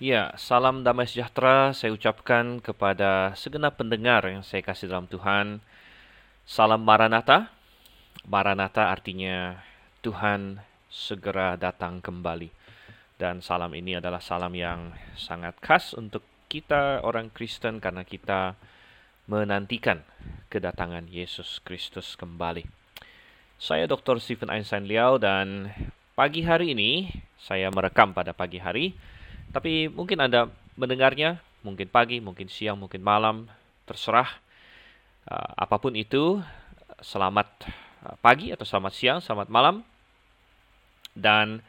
Ya, salam damai sejahtera saya ucapkan kepada segenap pendengar yang saya kasih dalam Tuhan. Salam Maranatha. Maranatha artinya Tuhan segera datang kembali. Dan salam ini adalah salam yang sangat khas untuk kita orang Kristen karena kita menantikan kedatangan Yesus Kristus kembali. Saya Dr. Stephen Einstein Liao dan pagi hari ini saya merekam pada pagi hari tapi mungkin Anda mendengarnya, mungkin pagi, mungkin siang, mungkin malam, terserah. Uh, apa pun itu, selamat uh, pagi atau selamat siang, selamat malam. Dan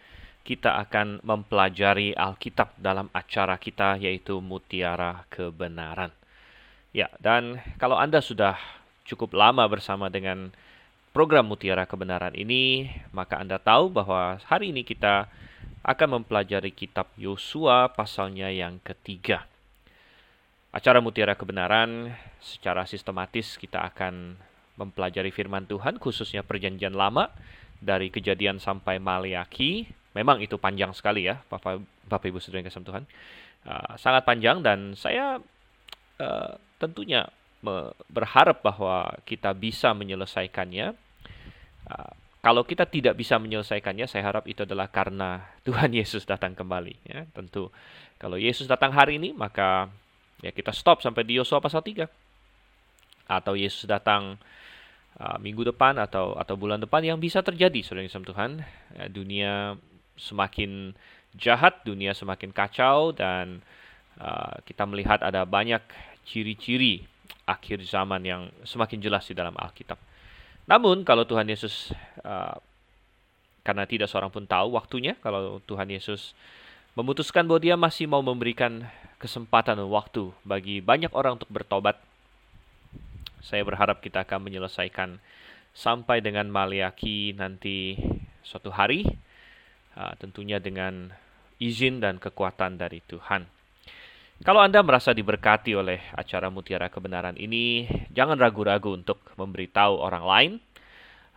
kita akan mempelajari Alkitab dalam acara kita yaitu Mutiara Kebenaran. Ya, dan kalau Anda sudah cukup lama bersama dengan program Mutiara Kebenaran ini, maka Anda tahu bahwa hari ini kita akan mempelajari kitab Yosua pasalnya yang ketiga. Acara Mutiara Kebenaran secara sistematis kita akan mempelajari firman Tuhan khususnya perjanjian lama dari kejadian sampai Maliaki. Memang itu panjang sekali ya Bapak, Bapak Ibu Saudara yang kasih Tuhan. Uh, sangat panjang dan saya uh, tentunya berharap bahwa kita bisa menyelesaikannya. Uh, kalau kita tidak bisa menyelesaikannya, saya harap itu adalah karena Tuhan Yesus datang kembali. Ya, tentu kalau Yesus datang hari ini, maka ya kita stop sampai di Yosua pasal 3. Atau Yesus datang uh, minggu depan atau atau bulan depan yang bisa terjadi, saudara Yesus Tuhan. Ya, dunia semakin jahat, dunia semakin kacau dan uh, kita melihat ada banyak ciri-ciri akhir zaman yang semakin jelas di dalam Alkitab. Namun kalau Tuhan Yesus uh, karena tidak seorang pun tahu waktunya kalau Tuhan Yesus memutuskan bahwa dia masih mau memberikan kesempatan waktu bagi banyak orang untuk bertobat. Saya berharap kita akan menyelesaikan sampai dengan Maliaki nanti suatu hari uh, tentunya dengan izin dan kekuatan dari Tuhan. Kalau Anda merasa diberkati oleh acara Mutiara Kebenaran ini, jangan ragu-ragu untuk memberitahu orang lain.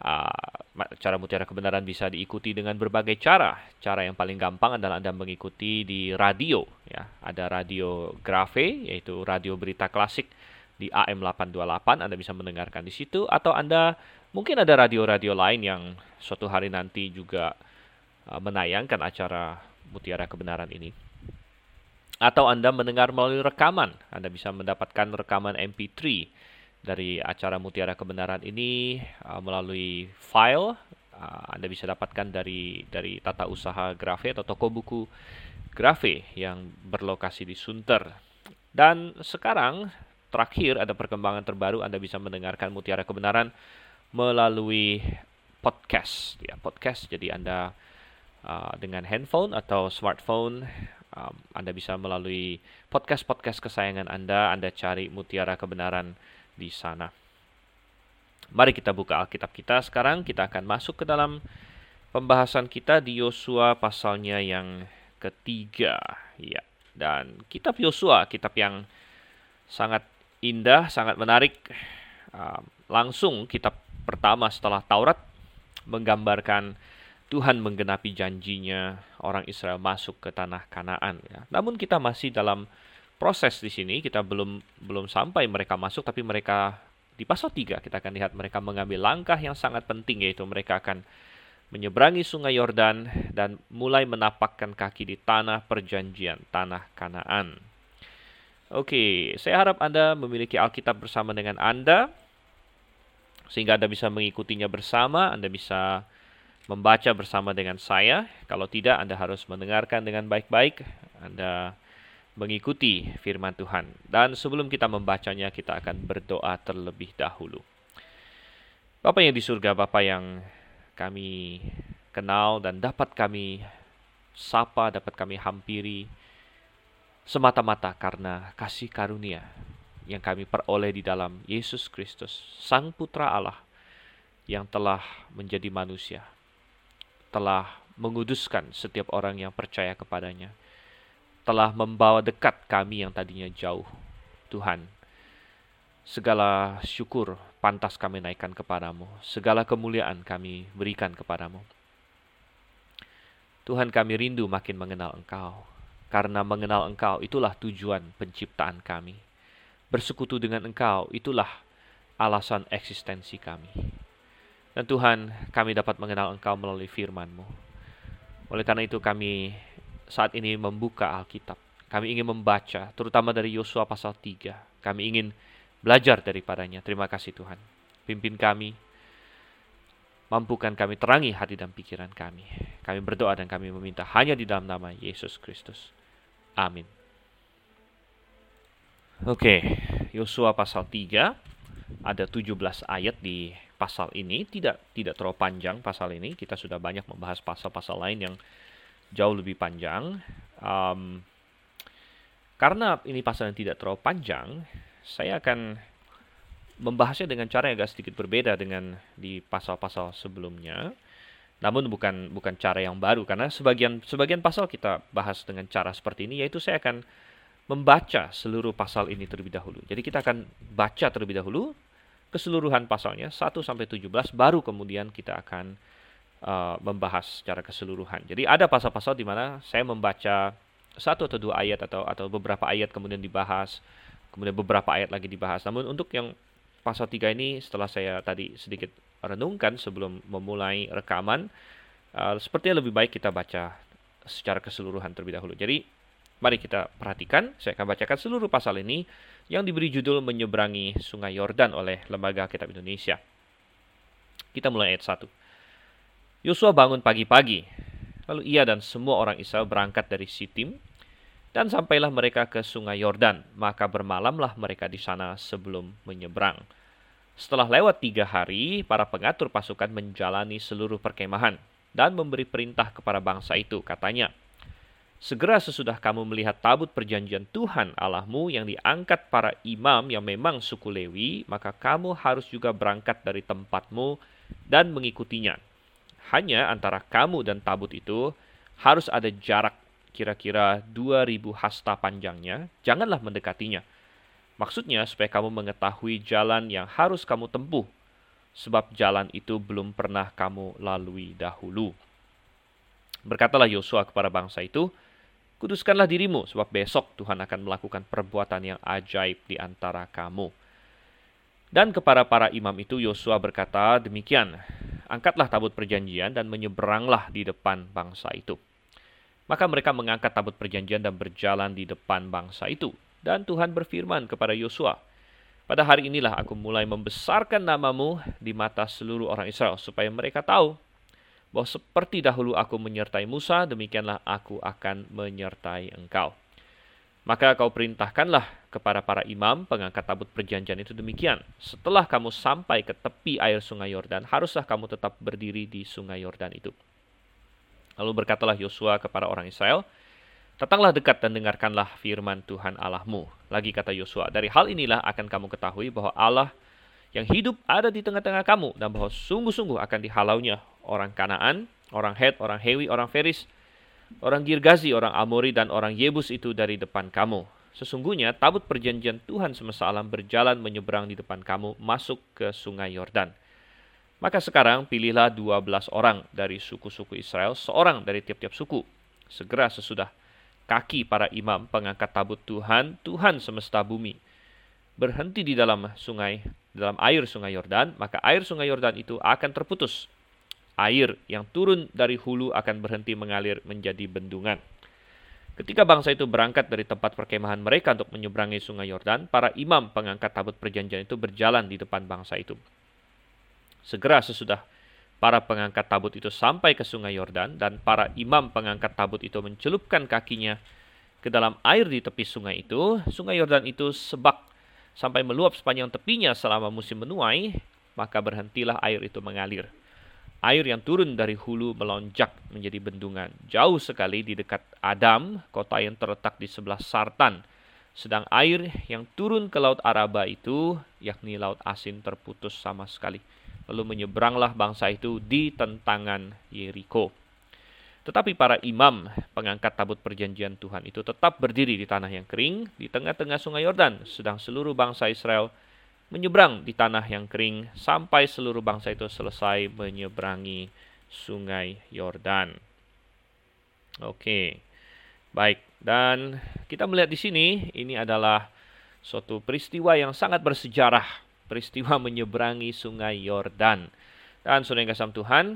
Uh, acara Mutiara Kebenaran bisa diikuti dengan berbagai cara. Cara yang paling gampang adalah Anda mengikuti di radio. Ya. Ada radio Grave, yaitu radio berita klasik di AM 828. Anda bisa mendengarkan di situ. Atau Anda mungkin ada radio-radio lain yang suatu hari nanti juga uh, menayangkan acara Mutiara Kebenaran ini atau Anda mendengar melalui rekaman. Anda bisa mendapatkan rekaman MP3 dari acara Mutiara Kebenaran ini uh, melalui file uh, Anda bisa dapatkan dari dari tata usaha Grafe atau toko buku Grafe yang berlokasi di Sunter. Dan sekarang terakhir ada perkembangan terbaru Anda bisa mendengarkan Mutiara Kebenaran melalui podcast ya podcast jadi Anda uh, dengan handphone atau smartphone um, Anda bisa melalui podcast-podcast kesayangan Anda, Anda cari mutiara kebenaran di sana. Mari kita buka Alkitab kita sekarang, kita akan masuk ke dalam pembahasan kita di Yosua pasalnya yang ketiga. Ya, dan kitab Yosua, kitab yang sangat indah, sangat menarik. Um, langsung kitab pertama setelah Taurat menggambarkan Tuhan menggenapi janjinya orang Israel masuk ke tanah Kanaan ya. Namun kita masih dalam proses di sini, kita belum belum sampai mereka masuk tapi mereka di pasal 3 kita akan lihat mereka mengambil langkah yang sangat penting yaitu mereka akan menyeberangi sungai Yordan dan mulai menapakkan kaki di tanah perjanjian, tanah Kanaan. Oke, saya harap Anda memiliki Alkitab bersama dengan Anda sehingga Anda bisa mengikutinya bersama, Anda bisa membaca bersama dengan saya. Kalau tidak, Anda harus mendengarkan dengan baik-baik. Anda mengikuti firman Tuhan. Dan sebelum kita membacanya, kita akan berdoa terlebih dahulu. Bapak yang di surga, Bapak yang kami kenal dan dapat kami sapa, dapat kami hampiri semata-mata karena kasih karunia yang kami peroleh di dalam Yesus Kristus, Sang Putra Allah yang telah menjadi manusia, telah menguduskan setiap orang yang percaya kepadanya, telah membawa dekat kami yang tadinya jauh. Tuhan, segala syukur pantas kami naikkan kepadamu, segala kemuliaan kami berikan kepadamu. Tuhan kami rindu makin mengenal Engkau. karena mengenal Engkau itulah tujuan penciptaan kami. Bersekutu dengan Engkau itulah alasan eksistensi kami. Dan Tuhan, kami dapat mengenal Engkau melalui firman-Mu. Oleh karena itu kami saat ini membuka Alkitab. Kami ingin membaca, terutama dari Yosua pasal 3. Kami ingin belajar daripadanya. Terima kasih Tuhan. Pimpin kami, mampukan kami terangi hati dan pikiran kami. Kami berdoa dan kami meminta hanya di dalam nama Yesus Kristus. Amin. Oke, Yosua pasal 3 ada 17 ayat di pasal ini, tidak tidak terlalu panjang pasal ini. Kita sudah banyak membahas pasal-pasal lain yang jauh lebih panjang. Um, karena ini pasal yang tidak terlalu panjang, saya akan membahasnya dengan cara yang agak sedikit berbeda dengan di pasal-pasal sebelumnya. Namun bukan bukan cara yang baru karena sebagian sebagian pasal kita bahas dengan cara seperti ini yaitu saya akan membaca seluruh pasal ini terlebih dahulu. Jadi kita akan baca terlebih dahulu keseluruhan pasalnya 1 sampai 17 baru kemudian kita akan uh, membahas secara keseluruhan. Jadi ada pasal-pasal di mana saya membaca satu atau dua ayat atau atau beberapa ayat kemudian dibahas, kemudian beberapa ayat lagi dibahas. Namun untuk yang pasal 3 ini setelah saya tadi sedikit renungkan sebelum memulai rekaman, uh, sepertinya lebih baik kita baca secara keseluruhan terlebih dahulu. Jadi, mari kita perhatikan. Saya akan bacakan seluruh pasal ini yang diberi judul Menyeberangi Sungai Yordan oleh Lembaga Kitab Indonesia. Kita mulai ayat 1. Yosua bangun pagi-pagi, lalu ia dan semua orang Israel berangkat dari Sitim, dan sampailah mereka ke sungai Yordan, maka bermalamlah mereka di sana sebelum menyeberang. Setelah lewat tiga hari, para pengatur pasukan menjalani seluruh perkemahan dan memberi perintah kepada bangsa itu. Katanya, Segera sesudah kamu melihat tabut perjanjian Tuhan Allahmu yang diangkat para imam yang memang suku Lewi, maka kamu harus juga berangkat dari tempatmu dan mengikutinya. Hanya antara kamu dan tabut itu harus ada jarak kira-kira 2000 hasta panjangnya, janganlah mendekatinya Maksudnya supaya kamu mengetahui jalan yang harus kamu tempuh, sebab jalan itu belum pernah kamu lalui dahulu. Berkatalah Yosua kepada bangsa itu, Kuduskanlah dirimu, sebab besok Tuhan akan melakukan perbuatan yang ajaib di antara kamu. Dan kepada para imam itu Yosua berkata demikian, Angkatlah tabut perjanjian dan menyeberanglah di depan bangsa itu. Maka mereka mengangkat tabut perjanjian dan berjalan di depan bangsa itu. Dan Tuhan berfirman kepada Yosua, pada hari inilah aku mulai membesarkan namamu di mata seluruh orang Israel, supaya mereka tahu bahwa seperti dahulu aku menyertai Musa, demikianlah aku akan menyertai engkau. Maka kau perintahkanlah kepada para imam pengangkat tabut perjanjian itu demikian. Setelah kamu sampai ke tepi air sungai Yordan, haruslah kamu tetap berdiri di sungai Yordan itu. Lalu berkatalah Yosua kepada orang Israel, Datanglah dekat dan dengarkanlah firman Tuhan Allahmu. Lagi kata Yosua, dari hal inilah akan kamu ketahui bahwa Allah yang hidup ada di tengah-tengah kamu dan bahwa sungguh-sungguh akan dihalaunya orang Kanaan, orang Het, orang Hewi, orang Feris, orang Girgazi, orang Amori, dan orang Yebus itu dari depan kamu. Sesungguhnya tabut perjanjian Tuhan semesta alam berjalan menyeberang di depan kamu masuk ke sungai Yordan. Maka sekarang pilihlah dua belas orang dari suku-suku Israel, seorang dari tiap-tiap suku. Segera sesudah kaki para imam pengangkat tabut Tuhan, Tuhan semesta bumi, berhenti di dalam sungai, dalam air sungai Yordan, maka air sungai Yordan itu akan terputus. Air yang turun dari hulu akan berhenti mengalir menjadi bendungan. Ketika bangsa itu berangkat dari tempat perkemahan mereka untuk menyeberangi sungai Yordan, para imam pengangkat tabut perjanjian itu berjalan di depan bangsa itu. Segera sesudah Para pengangkat tabut itu sampai ke sungai Yordan dan para imam pengangkat tabut itu mencelupkan kakinya ke dalam air di tepi sungai itu. Sungai Yordan itu sebak sampai meluap sepanjang tepinya selama musim menuai, maka berhentilah air itu mengalir. Air yang turun dari hulu melonjak menjadi bendungan. Jauh sekali di dekat Adam, kota yang terletak di sebelah Sartan. Sedang air yang turun ke Laut Araba itu, yakni Laut Asin terputus sama sekali. Lalu menyeberanglah bangsa itu di tentangan Yeriko. Tetapi para imam pengangkat tabut perjanjian Tuhan itu tetap berdiri di tanah yang kering di tengah-tengah sungai Yordan, sedang seluruh bangsa Israel menyeberang di tanah yang kering sampai seluruh bangsa itu selesai menyeberangi sungai Yordan. Oke. Baik, Dan kita melihat di sini ini adalah suatu peristiwa yang sangat bersejarah, peristiwa menyeberangi Sungai Yordan. Dan saudara yang kasih Tuhan,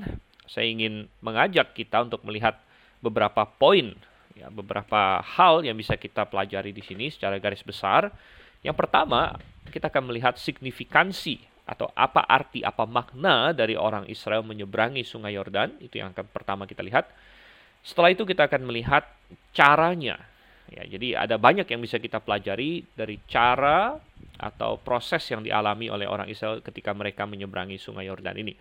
saya ingin mengajak kita untuk melihat beberapa poin, ya, beberapa hal yang bisa kita pelajari di sini secara garis besar. Yang pertama, kita akan melihat signifikansi atau apa arti, apa makna dari orang Israel menyeberangi Sungai Yordan. Itu yang akan pertama kita lihat. Setelah itu kita akan melihat caranya. Ya, jadi ada banyak yang bisa kita pelajari dari cara atau proses yang dialami oleh orang Israel ketika mereka menyeberangi Sungai Yordan ini.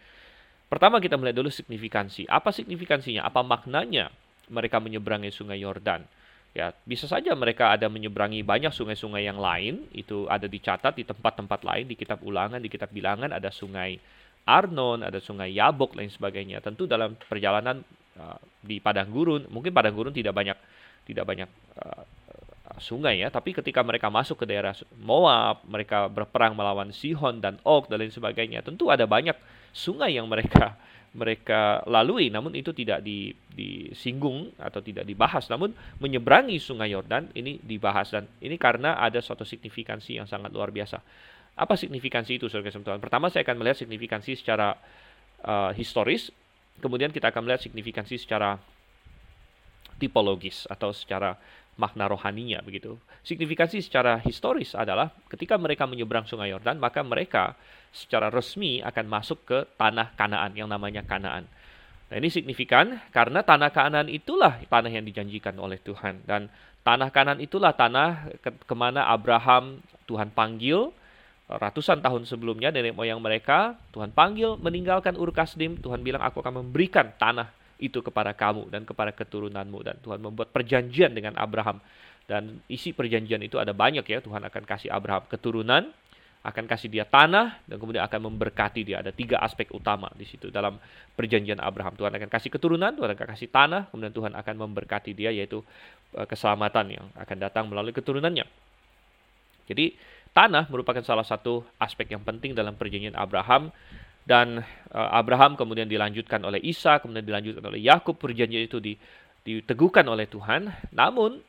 Pertama kita melihat dulu signifikansi. Apa signifikansinya? Apa maknanya mereka menyeberangi sungai Yordan? Ya, bisa saja mereka ada menyeberangi banyak sungai-sungai yang lain, itu ada dicatat di tempat-tempat lain di kitab Ulangan, di kitab Bilangan. Ada sungai Arnon, ada sungai Yabok lain sebagainya. Tentu dalam perjalanan uh, di padang gurun, mungkin padang gurun tidak banyak tidak banyak uh, sungai ya, tapi ketika mereka masuk ke daerah Moab, mereka berperang melawan Sihon dan Og dan lain sebagainya, tentu ada banyak sungai yang mereka mereka lalui namun itu tidak di, disinggung atau tidak dibahas. Namun menyeberangi sungai Yordan ini dibahas dan ini karena ada suatu signifikansi yang sangat luar biasa. Apa signifikansi itu saudara teman pertama saya akan melihat signifikansi secara uh, historis. Kemudian kita akan melihat signifikansi secara tipologis atau secara makna rohaninya begitu. Signifikansi secara historis adalah ketika mereka menyeberang Sungai Yordan, maka mereka secara resmi akan masuk ke tanah Kanaan yang namanya Kanaan. Nah, ini signifikan karena tanah Kanaan itulah tanah yang dijanjikan oleh Tuhan dan tanah Kanaan itulah tanah ke ke mana Abraham Tuhan panggil ratusan tahun sebelumnya nenek moyang mereka Tuhan panggil meninggalkan Ur Kasdim Tuhan bilang aku akan memberikan tanah itu kepada kamu dan kepada keturunanmu. Dan Tuhan membuat perjanjian dengan Abraham. Dan isi perjanjian itu ada banyak ya. Tuhan akan kasih Abraham keturunan akan kasih dia tanah dan kemudian akan memberkati dia. Ada tiga aspek utama di situ dalam perjanjian Abraham. Tuhan akan kasih keturunan Tuhan akan kasih tanah kemudian Tuhan akan memberkati dia yaitu eh, keselamatan yang akan datang melalui keturunannya. Jadi tanah merupakan salah satu aspek yang penting dalam perjanjian Abraham dan uh, Abraham kemudian dilanjutkan oleh Isa, kemudian dilanjutkan oleh Yakub. Perjanjian itu diteguhkan oleh Tuhan. Namun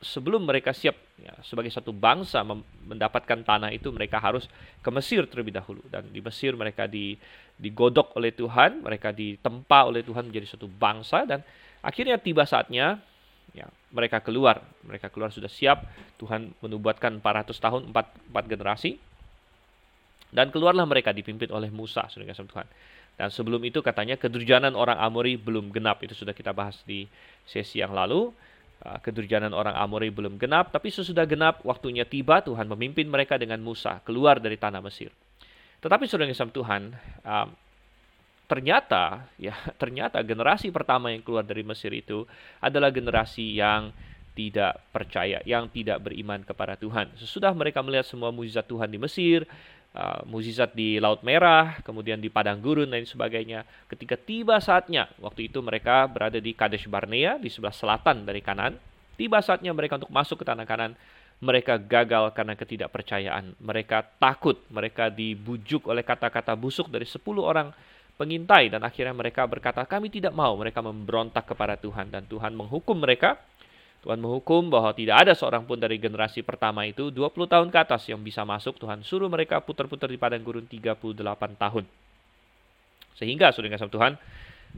sebelum mereka siap ya, sebagai satu bangsa mendapatkan tanah itu, mereka harus ke Mesir terlebih dahulu. Dan di Mesir mereka di, digodok oleh Tuhan, mereka ditempa oleh Tuhan menjadi satu bangsa dan akhirnya tiba saatnya ya, mereka keluar. Mereka keluar sudah siap. Tuhan menubuatkan 400 tahun, 4, 4 generasi dan keluarlah mereka dipimpin oleh Musa, saudara Tuhan. Dan sebelum itu katanya kedurjanan orang Amori belum genap. Itu sudah kita bahas di sesi yang lalu. Ah, kedurjanan orang Amori belum genap, tapi sesudah genap waktunya tiba Tuhan memimpin mereka dengan Musa keluar dari tanah Mesir. Tetapi saudara yang Tuhan, um, ternyata ya ternyata generasi pertama yang keluar dari Mesir itu adalah generasi yang tidak percaya, yang tidak beriman kepada Tuhan. Sesudah mereka melihat semua mujizat Tuhan di Mesir, uh, mukjizat di Laut Merah, kemudian di padang gurun dan sebagainya. Ketika tiba saatnya, waktu itu mereka berada di Kadesh Barnea di sebelah selatan dari kanan. Tiba saatnya mereka untuk masuk ke tanah kanan, mereka gagal karena ketidakpercayaan. Mereka takut, mereka dibujuk oleh kata-kata busuk dari 10 orang pengintai dan akhirnya mereka berkata kami tidak mau mereka memberontak kepada Tuhan dan Tuhan menghukum mereka Tuhan menghukum bahwa tidak ada seorang pun dari generasi pertama itu 20 tahun ke atas yang bisa masuk. Tuhan suruh mereka putar-putar di padang gurun 38 tahun. Sehingga sudah kasih Tuhan,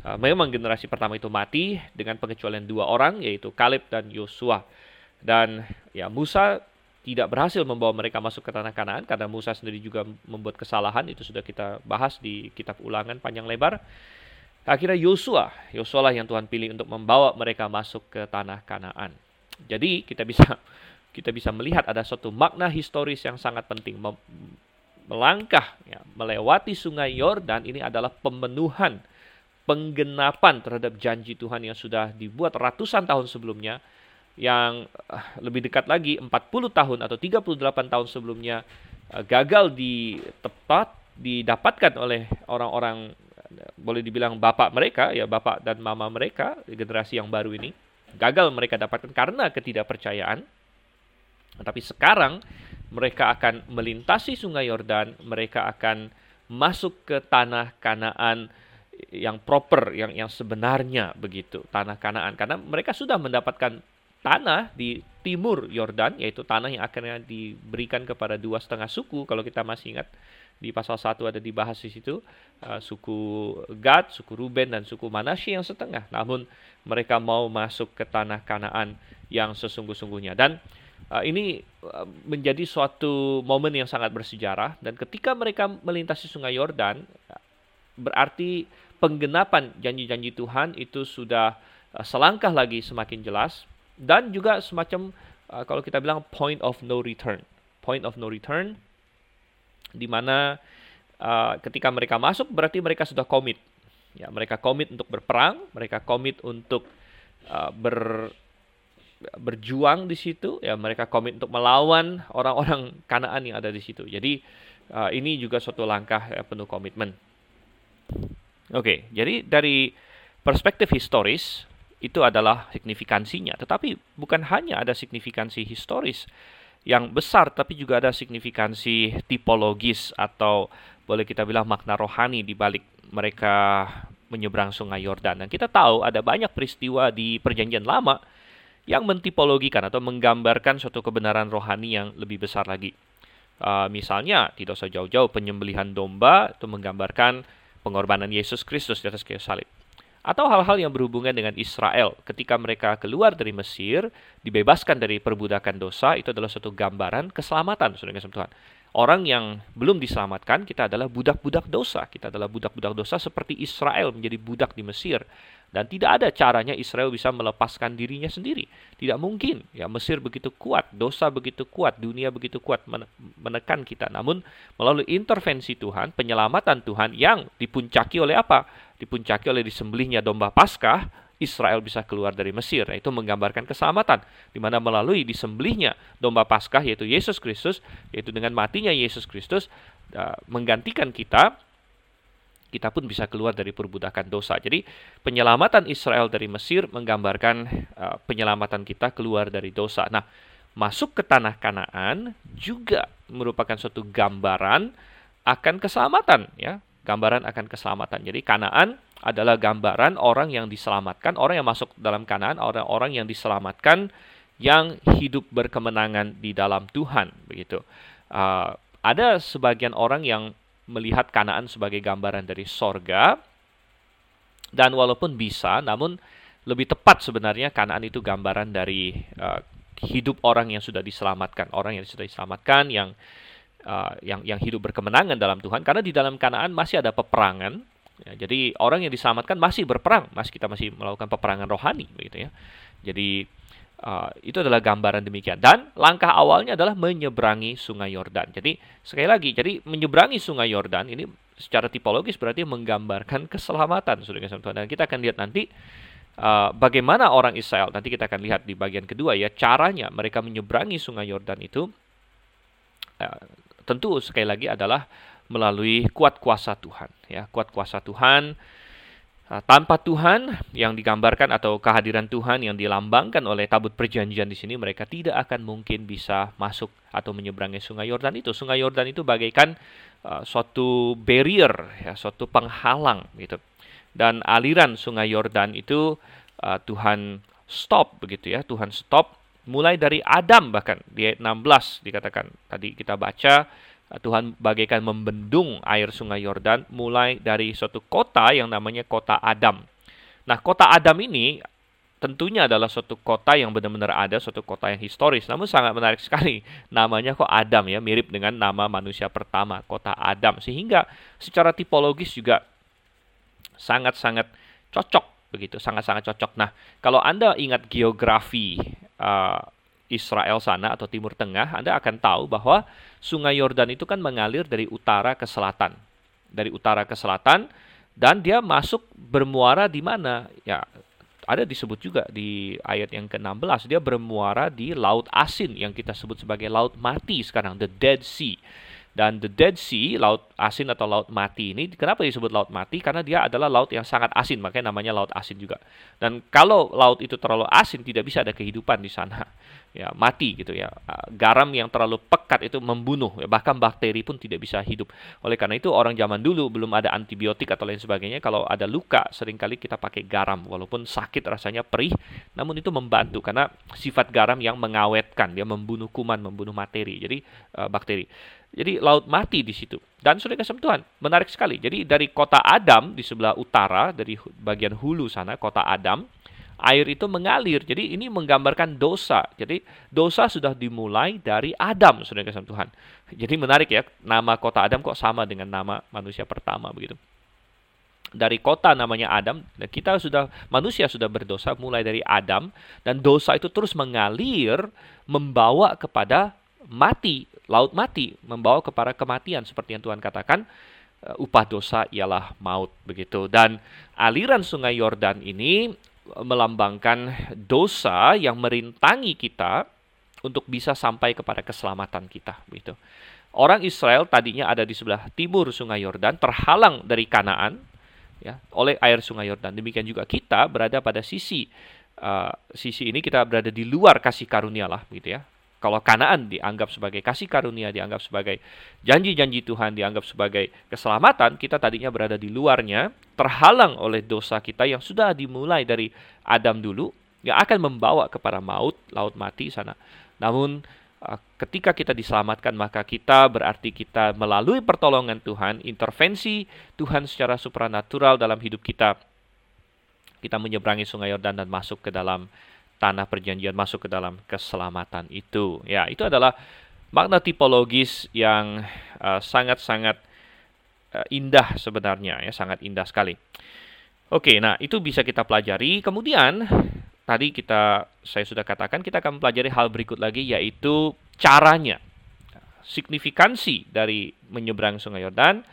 uh, memang generasi pertama itu mati dengan pengecualian dua orang yaitu Kaleb dan Yosua. Dan ya Musa tidak berhasil membawa mereka masuk ke tanah Kanaan karena Musa sendiri juga membuat kesalahan itu sudah kita bahas di kitab Ulangan panjang lebar. Akhirnya Yosua, Yosua lah yang Tuhan pilih untuk membawa mereka masuk ke tanah Kanaan. Jadi kita bisa kita bisa melihat ada suatu makna historis yang sangat penting melangkah ya, melewati sungai Yordan ini adalah pemenuhan penggenapan terhadap janji Tuhan yang sudah dibuat ratusan tahun sebelumnya yang uh, lebih dekat lagi 40 tahun atau 38 tahun sebelumnya uh, gagal di tepat didapatkan oleh orang-orang boleh dibilang bapak mereka ya bapak dan mama mereka generasi yang baru ini gagal mereka dapatkan karena ketidakpercayaan. Tapi sekarang mereka akan melintasi sungai Yordan mereka akan masuk ke tanah Kanaan yang proper yang yang sebenarnya begitu tanah Kanaan. Karena mereka sudah mendapatkan tanah di timur Yordan, yaitu tanah yang akhirnya diberikan kepada dua setengah suku. Kalau kita masih ingat di pasal 1 ada dibahas di situ uh, suku Gad, suku Ruben dan suku Manasye yang setengah. Namun mereka mau masuk ke tanah Kanaan yang sesungguh-sungguhnya dan uh, ini uh, menjadi suatu momen yang sangat bersejarah dan ketika mereka melintasi Sungai Yordan berarti penggenapan janji-janji Tuhan itu sudah uh, selangkah lagi semakin jelas dan juga semacam uh, kalau kita bilang point of no return. Point of no return di mana uh, ketika mereka masuk berarti mereka sudah komit. Ya, mereka komit untuk berperang, mereka komit untuk uh, ber berjuang di situ, ya mereka komit untuk melawan orang-orang Kanaan yang ada di situ. Jadi uh, ini juga suatu langkah ya, penuh komitmen. Oke, jadi dari perspektif historis itu adalah signifikansinya, tetapi bukan hanya ada signifikansi historis yang besar, tapi juga ada signifikansi tipologis atau boleh kita bilang makna rohani di balik mereka menyeberang sungai Yordan. Dan kita tahu ada banyak peristiwa di perjanjian lama yang mentipologikan atau menggambarkan suatu kebenaran rohani yang lebih besar lagi. Uh, misalnya, tidak usah jauh-jauh, penyembelihan domba itu menggambarkan pengorbanan Yesus Kristus di atas kayu salib atau hal-hal yang berhubungan dengan Israel ketika mereka keluar dari Mesir, dibebaskan dari perbudakan dosa, itu adalah suatu gambaran keselamatan, saudara Tuhan. Orang yang belum diselamatkan, kita adalah budak-budak dosa. Kita adalah budak-budak dosa seperti Israel menjadi budak di Mesir. Dan tidak ada caranya Israel bisa melepaskan dirinya sendiri. Tidak mungkin. Ya Mesir begitu kuat, dosa begitu kuat, dunia begitu kuat menekan kita. Namun melalui intervensi Tuhan, penyelamatan Tuhan yang dipuncaki oleh apa? Dipuncaki oleh disembelihnya domba Paskah, Israel bisa keluar dari Mesir. Itu menggambarkan keselamatan di mana melalui disembelihnya domba Paskah yaitu Yesus Kristus, yaitu dengan matinya Yesus Kristus uh, menggantikan kita kita pun bisa keluar dari perbudakan dosa. Jadi penyelamatan Israel dari Mesir menggambarkan uh, penyelamatan kita keluar dari dosa. Nah, masuk ke tanah Kanaan juga merupakan suatu gambaran akan keselamatan ya, gambaran akan keselamatan. Jadi Kanaan adalah gambaran orang yang diselamatkan, orang yang masuk dalam Kanaan, orang-orang yang diselamatkan yang hidup berkemenangan di dalam Tuhan begitu. Uh, ada sebagian orang yang melihat Kanaan sebagai gambaran dari sorga. Dan walaupun bisa, namun lebih tepat sebenarnya Kanaan itu gambaran dari uh, hidup orang yang sudah diselamatkan, orang yang sudah diselamatkan, yang uh, yang yang hidup berkemenangan dalam Tuhan. Karena di dalam Kanaan masih ada peperangan. Ya, jadi orang yang diselamatkan masih berperang, masih kita masih melakukan peperangan rohani, begitu ya. Jadi Uh, itu adalah gambaran demikian. Dan langkah awalnya adalah menyeberangi sungai Yordan. Jadi sekali lagi, jadi menyeberangi sungai Yordan ini secara tipologis berarti menggambarkan keselamatan, saudara Tuhan. Dan kita akan lihat nanti uh, bagaimana orang Israel. Nanti kita akan lihat di bagian kedua ya caranya mereka menyeberangi sungai Yordan itu. Uh, tentu sekali lagi adalah melalui kuat kuasa Tuhan. Ya, kuat kuasa Tuhan Ah, tanpa Tuhan yang digambarkan atau kehadiran Tuhan yang dilambangkan oleh tabut perjanjian di sini mereka tidak akan mungkin bisa masuk atau menyeberangi sungai Yordan itu. Sungai Yordan itu bagaikan uh, suatu barrier ya, suatu penghalang gitu. Dan aliran sungai Yordan itu uh, Tuhan stop begitu ya, Tuhan stop mulai dari Adam bahkan di ayat 16 dikatakan tadi kita baca Tuhan bagaikan membendung air sungai Yordan mulai dari suatu kota yang namanya kota Adam. Nah, kota Adam ini tentunya adalah suatu kota yang benar-benar ada, suatu kota yang historis. Namun sangat menarik sekali namanya kok Adam ya, mirip dengan nama manusia pertama, kota Adam. Sehingga secara tipologis juga sangat-sangat cocok begitu, sangat-sangat cocok. Nah, kalau Anda ingat geografi uh, Israel sana atau Timur Tengah, Anda akan tahu bahwa Sungai Yordan itu kan mengalir dari utara ke selatan. Dari utara ke selatan dan dia masuk bermuara di mana? Ya, ada disebut juga di ayat yang ke-16 dia bermuara di laut asin yang kita sebut sebagai laut mati sekarang the Dead Sea. Dan the Dead Sea, laut asin atau laut mati ini, kenapa disebut laut mati? Karena dia adalah laut yang sangat asin, makanya namanya laut asin juga. Dan kalau laut itu terlalu asin, tidak bisa ada kehidupan di sana ya mati gitu ya. Ah, garam yang terlalu pekat itu membunuh, ya, bahkan bakteri pun tidak bisa hidup. Oleh karena itu orang zaman dulu belum ada antibiotik atau lain sebagainya, kalau ada luka sering kali kita pakai garam walaupun sakit rasanya perih, namun itu membantu karena sifat garam yang mengawetkan, dia membunuh kuman, membunuh materi. Jadi uh, bakteri. Jadi laut mati di situ. Dan sudah kasih Tuhan, menarik sekali. Jadi dari kota Adam di sebelah utara, dari bagian hulu sana, kota Adam, air itu mengalir. Jadi ini menggambarkan dosa. Jadi dosa sudah dimulai dari Adam, sudah kasih Tuhan. Jadi menarik ya, nama kota Adam kok sama dengan nama manusia pertama begitu. Dari kota namanya Adam, kita sudah manusia sudah berdosa mulai dari Adam dan dosa itu terus mengalir membawa kepada mati, laut mati, membawa kepada kematian seperti yang Tuhan katakan upah dosa ialah maut begitu dan aliran sungai Yordan ini melambangkan dosa yang merintangi kita untuk bisa sampai kepada keselamatan kita gitu. Orang Israel tadinya ada di sebelah timur Sungai Yordan, terhalang dari Kanaan ya oleh air Sungai Yordan. Demikian juga kita berada pada sisi uh, sisi ini kita berada di luar kasih karunia lah gitu ya. Kalau Kanaan dianggap sebagai kasih karunia, dianggap sebagai janji-janji Tuhan, dianggap sebagai keselamatan, kita tadinya berada di luarnya, terhalang oleh dosa kita yang sudah dimulai dari Adam dulu, yang akan membawa kepada maut, laut mati sana. Namun uh, ketika kita diselamatkan, maka kita berarti kita melalui pertolongan Tuhan, intervensi Tuhan secara supranatural dalam hidup kita, kita menyeberangi sungai Yordan dan masuk ke dalam tanah perjanjian masuk ke dalam keselamatan itu. Ya, itu adalah makna tipologis yang uh, sangat-sangat uh, indah sebenarnya ya, sangat indah sekali. Oke, nah itu bisa kita pelajari. Kemudian tadi kita saya sudah katakan kita akan mempelajari hal berikut lagi yaitu caranya. Signifikansi dari menyeberang Sungai Yordan,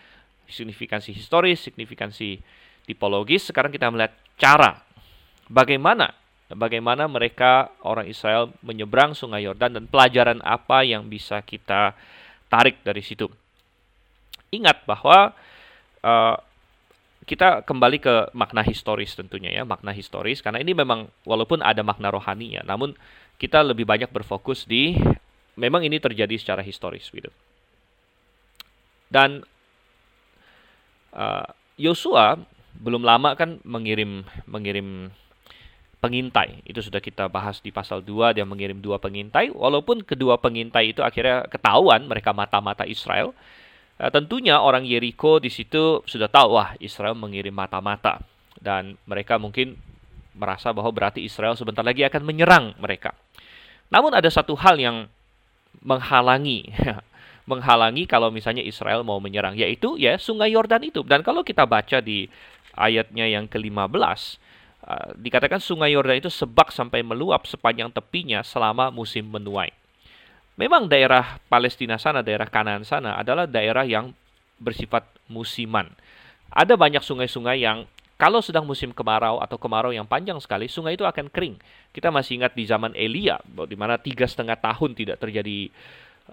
signifikansi historis, signifikansi tipologis. Sekarang kita melihat cara bagaimana bagaimana mereka orang Israel menyeberang Sungai Yordan dan pelajaran apa yang bisa kita tarik dari situ. Ingat bahwa uh, kita kembali ke makna historis tentunya ya, makna historis karena ini memang walaupun ada makna rohani ya, namun kita lebih banyak berfokus di memang ini terjadi secara historis gitu. Dan uh, Yosua belum lama kan mengirim mengirim pengintai. Itu sudah kita bahas di pasal 2, dia mengirim dua pengintai. Walaupun kedua pengintai itu akhirnya ketahuan mereka mata-mata Israel. Uh, tentunya orang Yeriko di situ sudah tahu, wah Israel mengirim mata-mata. Dan mereka mungkin merasa bahwa berarti Israel sebentar lagi akan menyerang mereka. Namun ada satu hal yang menghalangi menghalangi kalau misalnya Israel mau menyerang yaitu ya sungai Yordan itu dan kalau kita baca di ayatnya yang ke-15 Uh, dikatakan sungai Yordan itu sebak sampai meluap sepanjang tepinya selama musim menuai. Memang daerah Palestina sana, daerah Kanaan sana adalah daerah yang bersifat musiman. Ada banyak sungai-sungai yang kalau sedang musim kemarau atau kemarau yang panjang sekali, sungai itu akan kering. Kita masih ingat di zaman Elia, di mana tiga setengah tahun tidak terjadi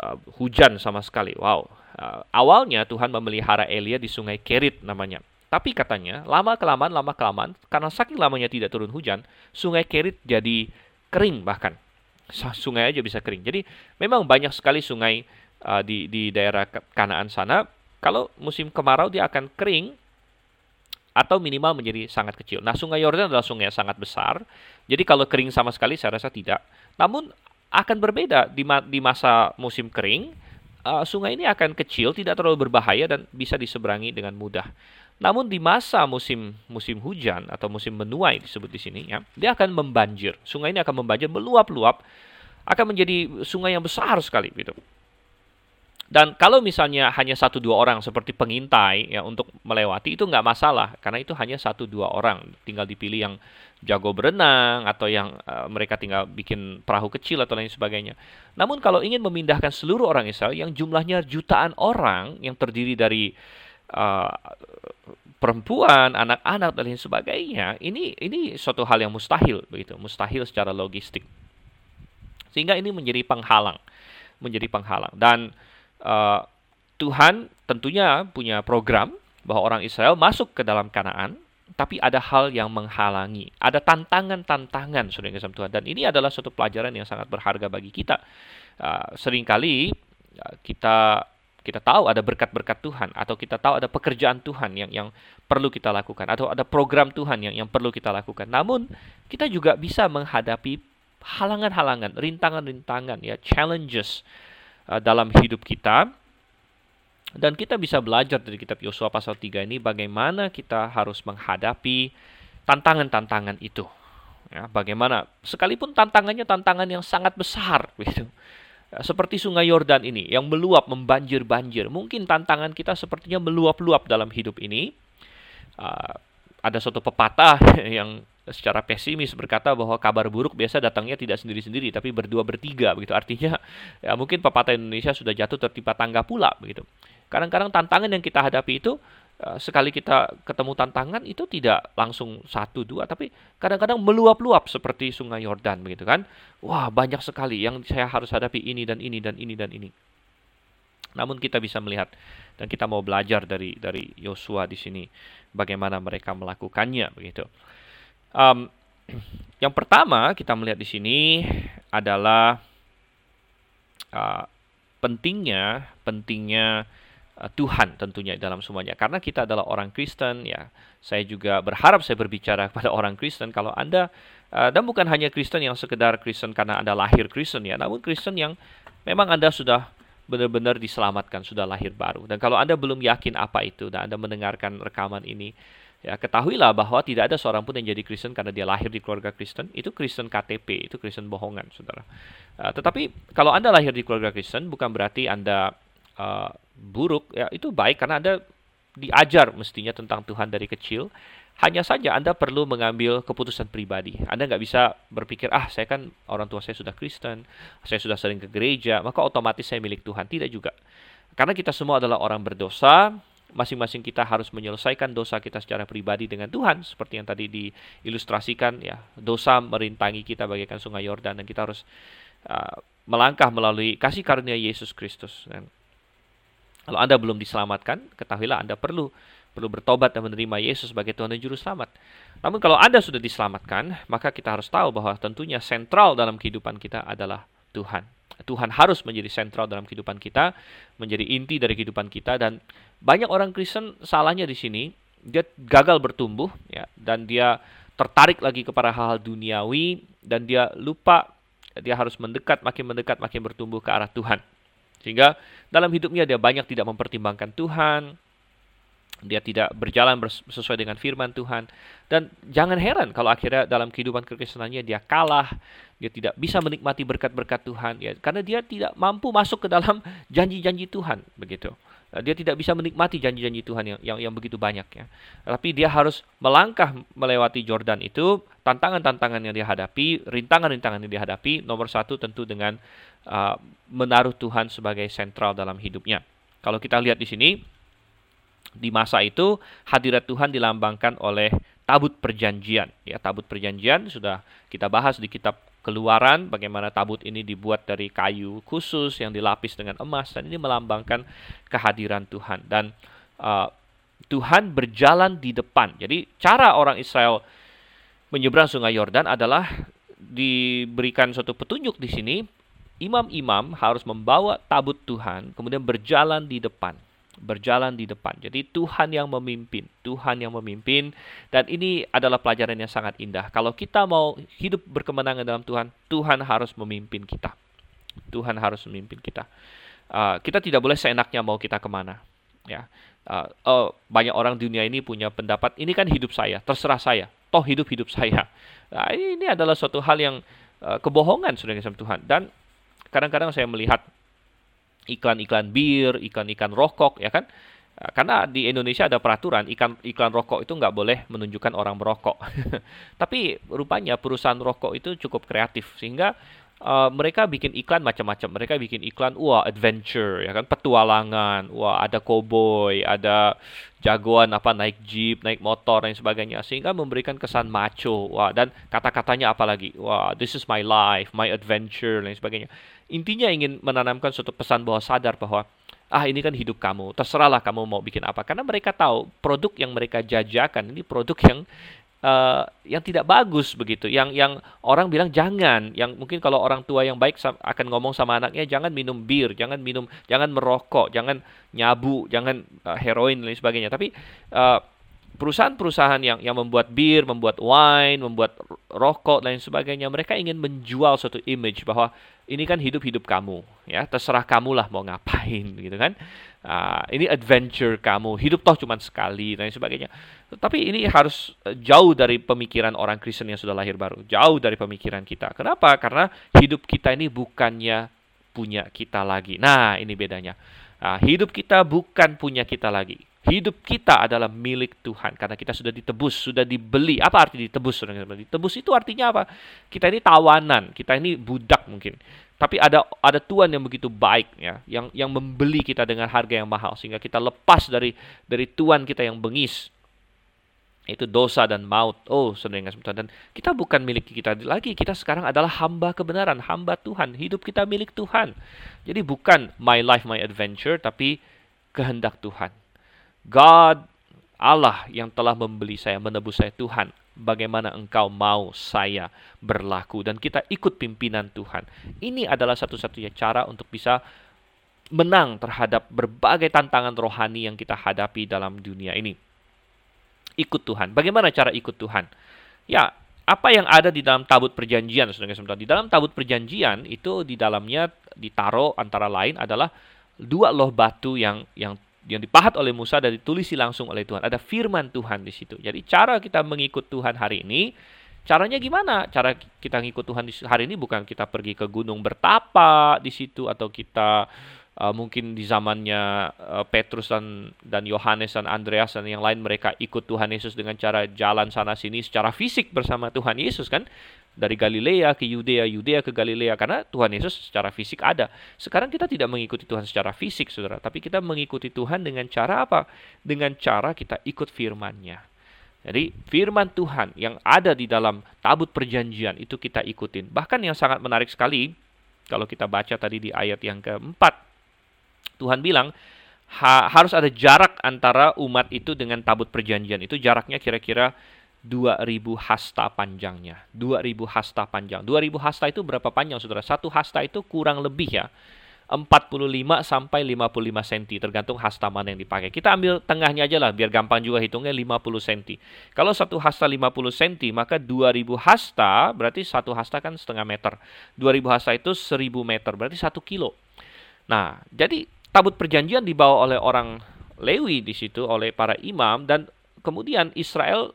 uh, hujan sama sekali. Wow. Uh, awalnya Tuhan memelihara Elia di sungai Kerit namanya. Tapi katanya, lama kelamaan, lama kelamaan, karena saking lamanya tidak turun hujan, sungai Kerit jadi kering bahkan. Sungai aja bisa kering. Jadi memang banyak sekali sungai uh, di, di daerah Kanaan sana. Kalau musim kemarau dia akan kering atau minimal menjadi sangat kecil. Nah, sungai Yordan adalah sungai yang sangat besar. Jadi kalau kering sama sekali saya rasa tidak. Namun akan berbeda di, ma di masa musim kering. Uh, sungai ini akan kecil, tidak terlalu berbahaya dan bisa diseberangi dengan mudah. Namun di masa musim musim hujan atau musim menuai disebut di sini ya, dia akan membanjir. Sungai ini akan membanjir, meluap-luap, akan menjadi sungai yang besar sekali gitu. Dan kalau misalnya hanya satu dua orang seperti pengintai ya untuk melewati itu nggak masalah karena itu hanya satu dua orang tinggal dipilih yang jago berenang atau yang uh, mereka tinggal bikin perahu kecil atau lain sebagainya. Namun kalau ingin memindahkan seluruh orang Israel yang jumlahnya jutaan orang yang terdiri dari uh, perempuan, anak-anak dan lain sebagainya, ini ini suatu hal yang mustahil begitu, mustahil secara logistik. Sehingga ini menjadi penghalang, menjadi penghalang dan uh, Tuhan tentunya punya program bahwa orang Israel masuk ke dalam Kanaan, tapi ada hal yang menghalangi, ada tantangan-tantangan, saudara yang Tuhan. Dan ini adalah suatu pelajaran yang sangat berharga bagi kita. Uh, sering kali kita kita tahu ada berkat-berkat Tuhan atau kita tahu ada pekerjaan Tuhan yang yang perlu kita lakukan atau ada program Tuhan yang yang perlu kita lakukan. Namun kita juga bisa menghadapi halangan-halangan, rintangan-rintangan ya, challenges uh, dalam hidup kita. Dan kita bisa belajar dari kitab Yosua pasal 3 ini bagaimana kita harus menghadapi tantangan-tantangan itu. Ya, bagaimana sekalipun tantangannya tantangan yang sangat besar gitu seperti sungai Yordan ini yang meluap membanjir-banjir. Mungkin tantangan kita sepertinya meluap-luap dalam hidup ini. Uh, ada suatu pepatah yang secara pesimis berkata bahwa kabar buruk biasa datangnya tidak sendiri-sendiri tapi berdua bertiga begitu artinya ya mungkin pepatah Indonesia sudah jatuh tertimpa tangga pula begitu kadang-kadang tantangan yang kita hadapi itu sekali kita ketemu tantangan itu tidak langsung satu dua tapi kadang-kadang meluap-luap seperti sungai Yordan begitu kan? Wah banyak sekali yang saya harus hadapi ini dan ini dan ini dan ini. Namun kita bisa melihat dan kita mau belajar dari dari Yosua di sini bagaimana mereka melakukannya begitu. Um, yang pertama kita melihat di sini adalah uh, pentingnya pentingnya Eh, Tuhan tentunya dalam semuanya. Karena kita adalah orang Kristen, ya. Saya juga berharap saya berbicara kepada orang Kristen kalau Anda uh, dan bukan hanya Kristen yang sekedar Kristen karena Anda lahir Kristen ya, namun Kristen yang memang Anda sudah benar-benar diselamatkan, sudah lahir baru. Dan kalau Anda belum yakin apa itu dan Anda mendengarkan rekaman ini, ya ketahuilah bahwa tidak ada seorang pun yang jadi Kristen karena dia lahir di keluarga Kristen, itu Kristen KTP, itu Kristen bohongan, Saudara. Uh, tetapi kalau Anda lahir di keluarga Kristen bukan berarti Anda uh, buruk ya itu baik karena Anda diajar mestinya tentang Tuhan dari kecil. Hanya saja Anda perlu mengambil keputusan pribadi. Anda nggak bisa berpikir, ah saya kan orang tua saya sudah Kristen, saya sudah sering ke gereja, maka otomatis saya milik Tuhan. Tidak juga. Karena kita semua adalah orang berdosa, masing-masing kita harus menyelesaikan dosa kita secara pribadi dengan Tuhan seperti yang tadi diilustrasikan ya dosa merintangi kita bagaikan sungai Yordan dan kita harus uh, melangkah melalui kasih karunia Yesus Kristus kalau Anda belum diselamatkan, ketahuilah Anda perlu perlu bertobat dan menerima Yesus sebagai Tuhan dan Juru Selamat. Namun kalau Anda sudah diselamatkan, maka kita harus tahu bahwa tentunya sentral dalam kehidupan kita adalah Tuhan. Tuhan harus menjadi sentral dalam kehidupan kita, menjadi inti dari kehidupan kita dan banyak orang Kristen salahnya di sini, dia gagal bertumbuh ya dan dia tertarik lagi kepada hal-hal duniawi dan dia lupa dia harus mendekat makin mendekat makin bertumbuh ke arah Tuhan. Sehingga dalam hidupnya dia banyak tidak mempertimbangkan Tuhan, dia tidak berjalan sesuai dengan firman Tuhan. Dan jangan heran kalau akhirnya dalam kehidupan kekristenannya dia kalah. Dia tidak bisa menikmati berkat-berkat Tuhan. Ya karena dia tidak mampu masuk ke dalam janji-janji Tuhan. Begitu dia tidak bisa menikmati janji-janji Tuhan yang, yang yang begitu banyak ya tapi dia harus melangkah melewati Jordan itu tantangan-tantangan yang dia hadapi rintangan-rintangan yang dia hadapi nomor satu tentu dengan uh, menaruh Tuhan sebagai sentral dalam hidupnya. Kalau kita lihat di sini, di masa itu hadirat Tuhan dilambangkan oleh tabut perjanjian. Ya, tabut perjanjian sudah kita bahas di kitab Keluaran bagaimana tabut ini dibuat dari kayu khusus yang dilapis dengan emas dan ini melambangkan kehadiran Tuhan dan uh, Tuhan berjalan di depan. Jadi cara orang Israel menyeberang Sungai Yordan adalah diberikan suatu petunjuk di sini imam-imam harus membawa tabut Tuhan, kemudian berjalan di depan. Berjalan di depan. Jadi Tuhan yang memimpin, Tuhan yang memimpin dan ini adalah pelajaran yang sangat indah. Kalau kita mau hidup berkemenangan dalam Tuhan, Tuhan harus memimpin kita. Tuhan harus memimpin kita. Uh, kita tidak boleh seenaknya mau kita ke mana. Ya, uh, oh, banyak orang dunia ini punya pendapat ini kan hidup saya, terserah saya. Toh hidup hidup saya. Nah, ini adalah suatu hal yang uh, kebohongan sudah Tuhan dan kadang-kadang saya melihat iklan-iklan bir, iklan-iklan rokok, ya kan? Nah, karena di Indonesia ada peraturan iklan iklan rokok itu nggak boleh menunjukkan orang merokok. Tapi rupanya perusahaan rokok itu cukup kreatif sehingga uh, mereka bikin iklan macam-macam. Mereka bikin iklan wah adventure ya kan petualangan, wah ada cowboy, ada jagoan apa naik jeep, naik motor dan sebagainya sehingga memberikan kesan macho. Wah, dan kata-katanya apa lagi? Wah, this is my life, my adventure dan sebagainya. Intinya ingin menanamkan suatu pesan bahwa sadar bahwa ah ini kan hidup kamu, terserahlah kamu mau bikin apa. Karena mereka tahu produk yang mereka jajakan ini produk yang uh, yang tidak bagus begitu. Yang yang orang bilang jangan. Yang mungkin kalau orang tua yang baik akan ngomong sama anaknya jangan minum bir, jangan minum, jangan merokok, jangan nyabu, jangan uh, heroin dan lain sebagainya. Tapi uh, perusahaan-perusahaan yang yang membuat bir, membuat wine, membuat rokok dan lain sebagainya, mereka ingin menjual suatu image bahwa ini kan hidup-hidup kamu, ya terserah kamu lah mau ngapain, gitu kan? Uh, ini adventure kamu, hidup toh cuma sekali dan lain sebagainya. Tapi ini harus eh, jauh dari pemikiran orang Kristen yang sudah lahir baru, jauh dari pemikiran kita. Kenapa? Karena hidup kita ini bukannya punya kita lagi. Nah, ini bedanya. Nah, hidup kita bukan punya kita lagi Hidup kita adalah milik Tuhan karena kita sudah ditebus, sudah dibeli. Apa arti ditebus? Ditebus itu artinya apa? Kita ini tawanan, kita ini budak mungkin. Tapi ada ada Tuhan yang begitu baik ya, yang yang membeli kita dengan harga yang mahal sehingga kita lepas dari dari Tuhan kita yang bengis. Itu dosa dan maut. Oh, saudara dan kita bukan milik kita lagi. Kita sekarang adalah hamba kebenaran, hamba Tuhan. Hidup kita milik Tuhan. Jadi bukan my life, my adventure, tapi kehendak Tuhan. God, Allah yang telah membeli saya, menebus saya, Tuhan, bagaimana engkau mau saya berlaku dan kita ikut pimpinan Tuhan. Ini adalah satu-satunya cara untuk bisa menang terhadap berbagai tantangan rohani yang kita hadapi dalam dunia ini. Ikut Tuhan. Bagaimana cara ikut Tuhan? Ya, apa yang ada di dalam tabut perjanjian, Di dalam tabut perjanjian itu di dalamnya ditaruh antara lain adalah dua loh batu yang yang yang dipahat oleh Musa dan ditulisi langsung oleh Tuhan. Ada firman Tuhan di situ. Jadi cara kita mengikut Tuhan hari ini, caranya gimana? Cara kita mengikut Tuhan hari ini bukan kita pergi ke gunung bertapa di situ atau kita uh, mungkin di zamannya uh, Petrus dan dan Yohanes dan Andreas dan yang lain mereka ikut Tuhan Yesus dengan cara jalan sana sini secara fisik bersama Tuhan Yesus kan dari Galilea ke Yudea, Yudea ke Galilea karena Tuhan Yesus secara fisik ada. Sekarang kita tidak mengikuti Tuhan secara fisik, Saudara, tapi kita mengikuti Tuhan dengan cara apa? Dengan cara kita ikut firman-Nya. Jadi firman Tuhan yang ada di dalam tabut perjanjian itu kita ikutin. Bahkan yang sangat menarik sekali kalau kita baca tadi di ayat yang keempat, Tuhan bilang ha, harus ada jarak antara umat itu dengan tabut perjanjian. Itu jaraknya kira-kira 2000 hasta panjangnya. 2000 hasta panjang. 2000 hasta itu berapa panjang Saudara? Satu hasta itu kurang lebih ya 45 sampai 55 cm tergantung hasta mana yang dipakai. Kita ambil tengahnya aja lah biar gampang juga hitungnya 50 cm. Kalau satu hasta 50 cm maka 2000 hasta berarti satu hasta kan setengah meter. 2000 hasta itu 1000 meter berarti satu kilo. Nah, jadi tabut perjanjian dibawa oleh orang Lewi di situ oleh para imam dan kemudian Israel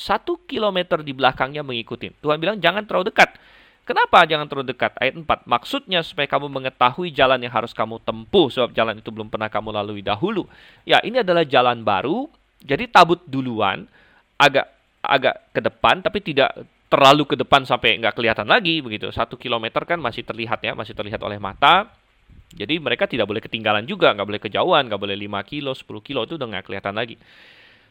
satu kilometer di belakangnya mengikuti. Tuhan bilang jangan terlalu dekat. Kenapa jangan terlalu dekat? Ayat 4. Maksudnya supaya kamu mengetahui jalan yang harus kamu tempuh sebab jalan itu belum pernah kamu lalui dahulu. Ya, ini adalah jalan baru. Jadi tabut duluan agak agak ke depan tapi tidak terlalu ke depan sampai nggak kelihatan lagi begitu. Satu kilometer kan masih terlihat ya, masih terlihat oleh mata. Jadi mereka tidak boleh ketinggalan juga, nggak boleh kejauhan, nggak boleh 5 kilo, 10 kilo itu udah nggak kelihatan lagi.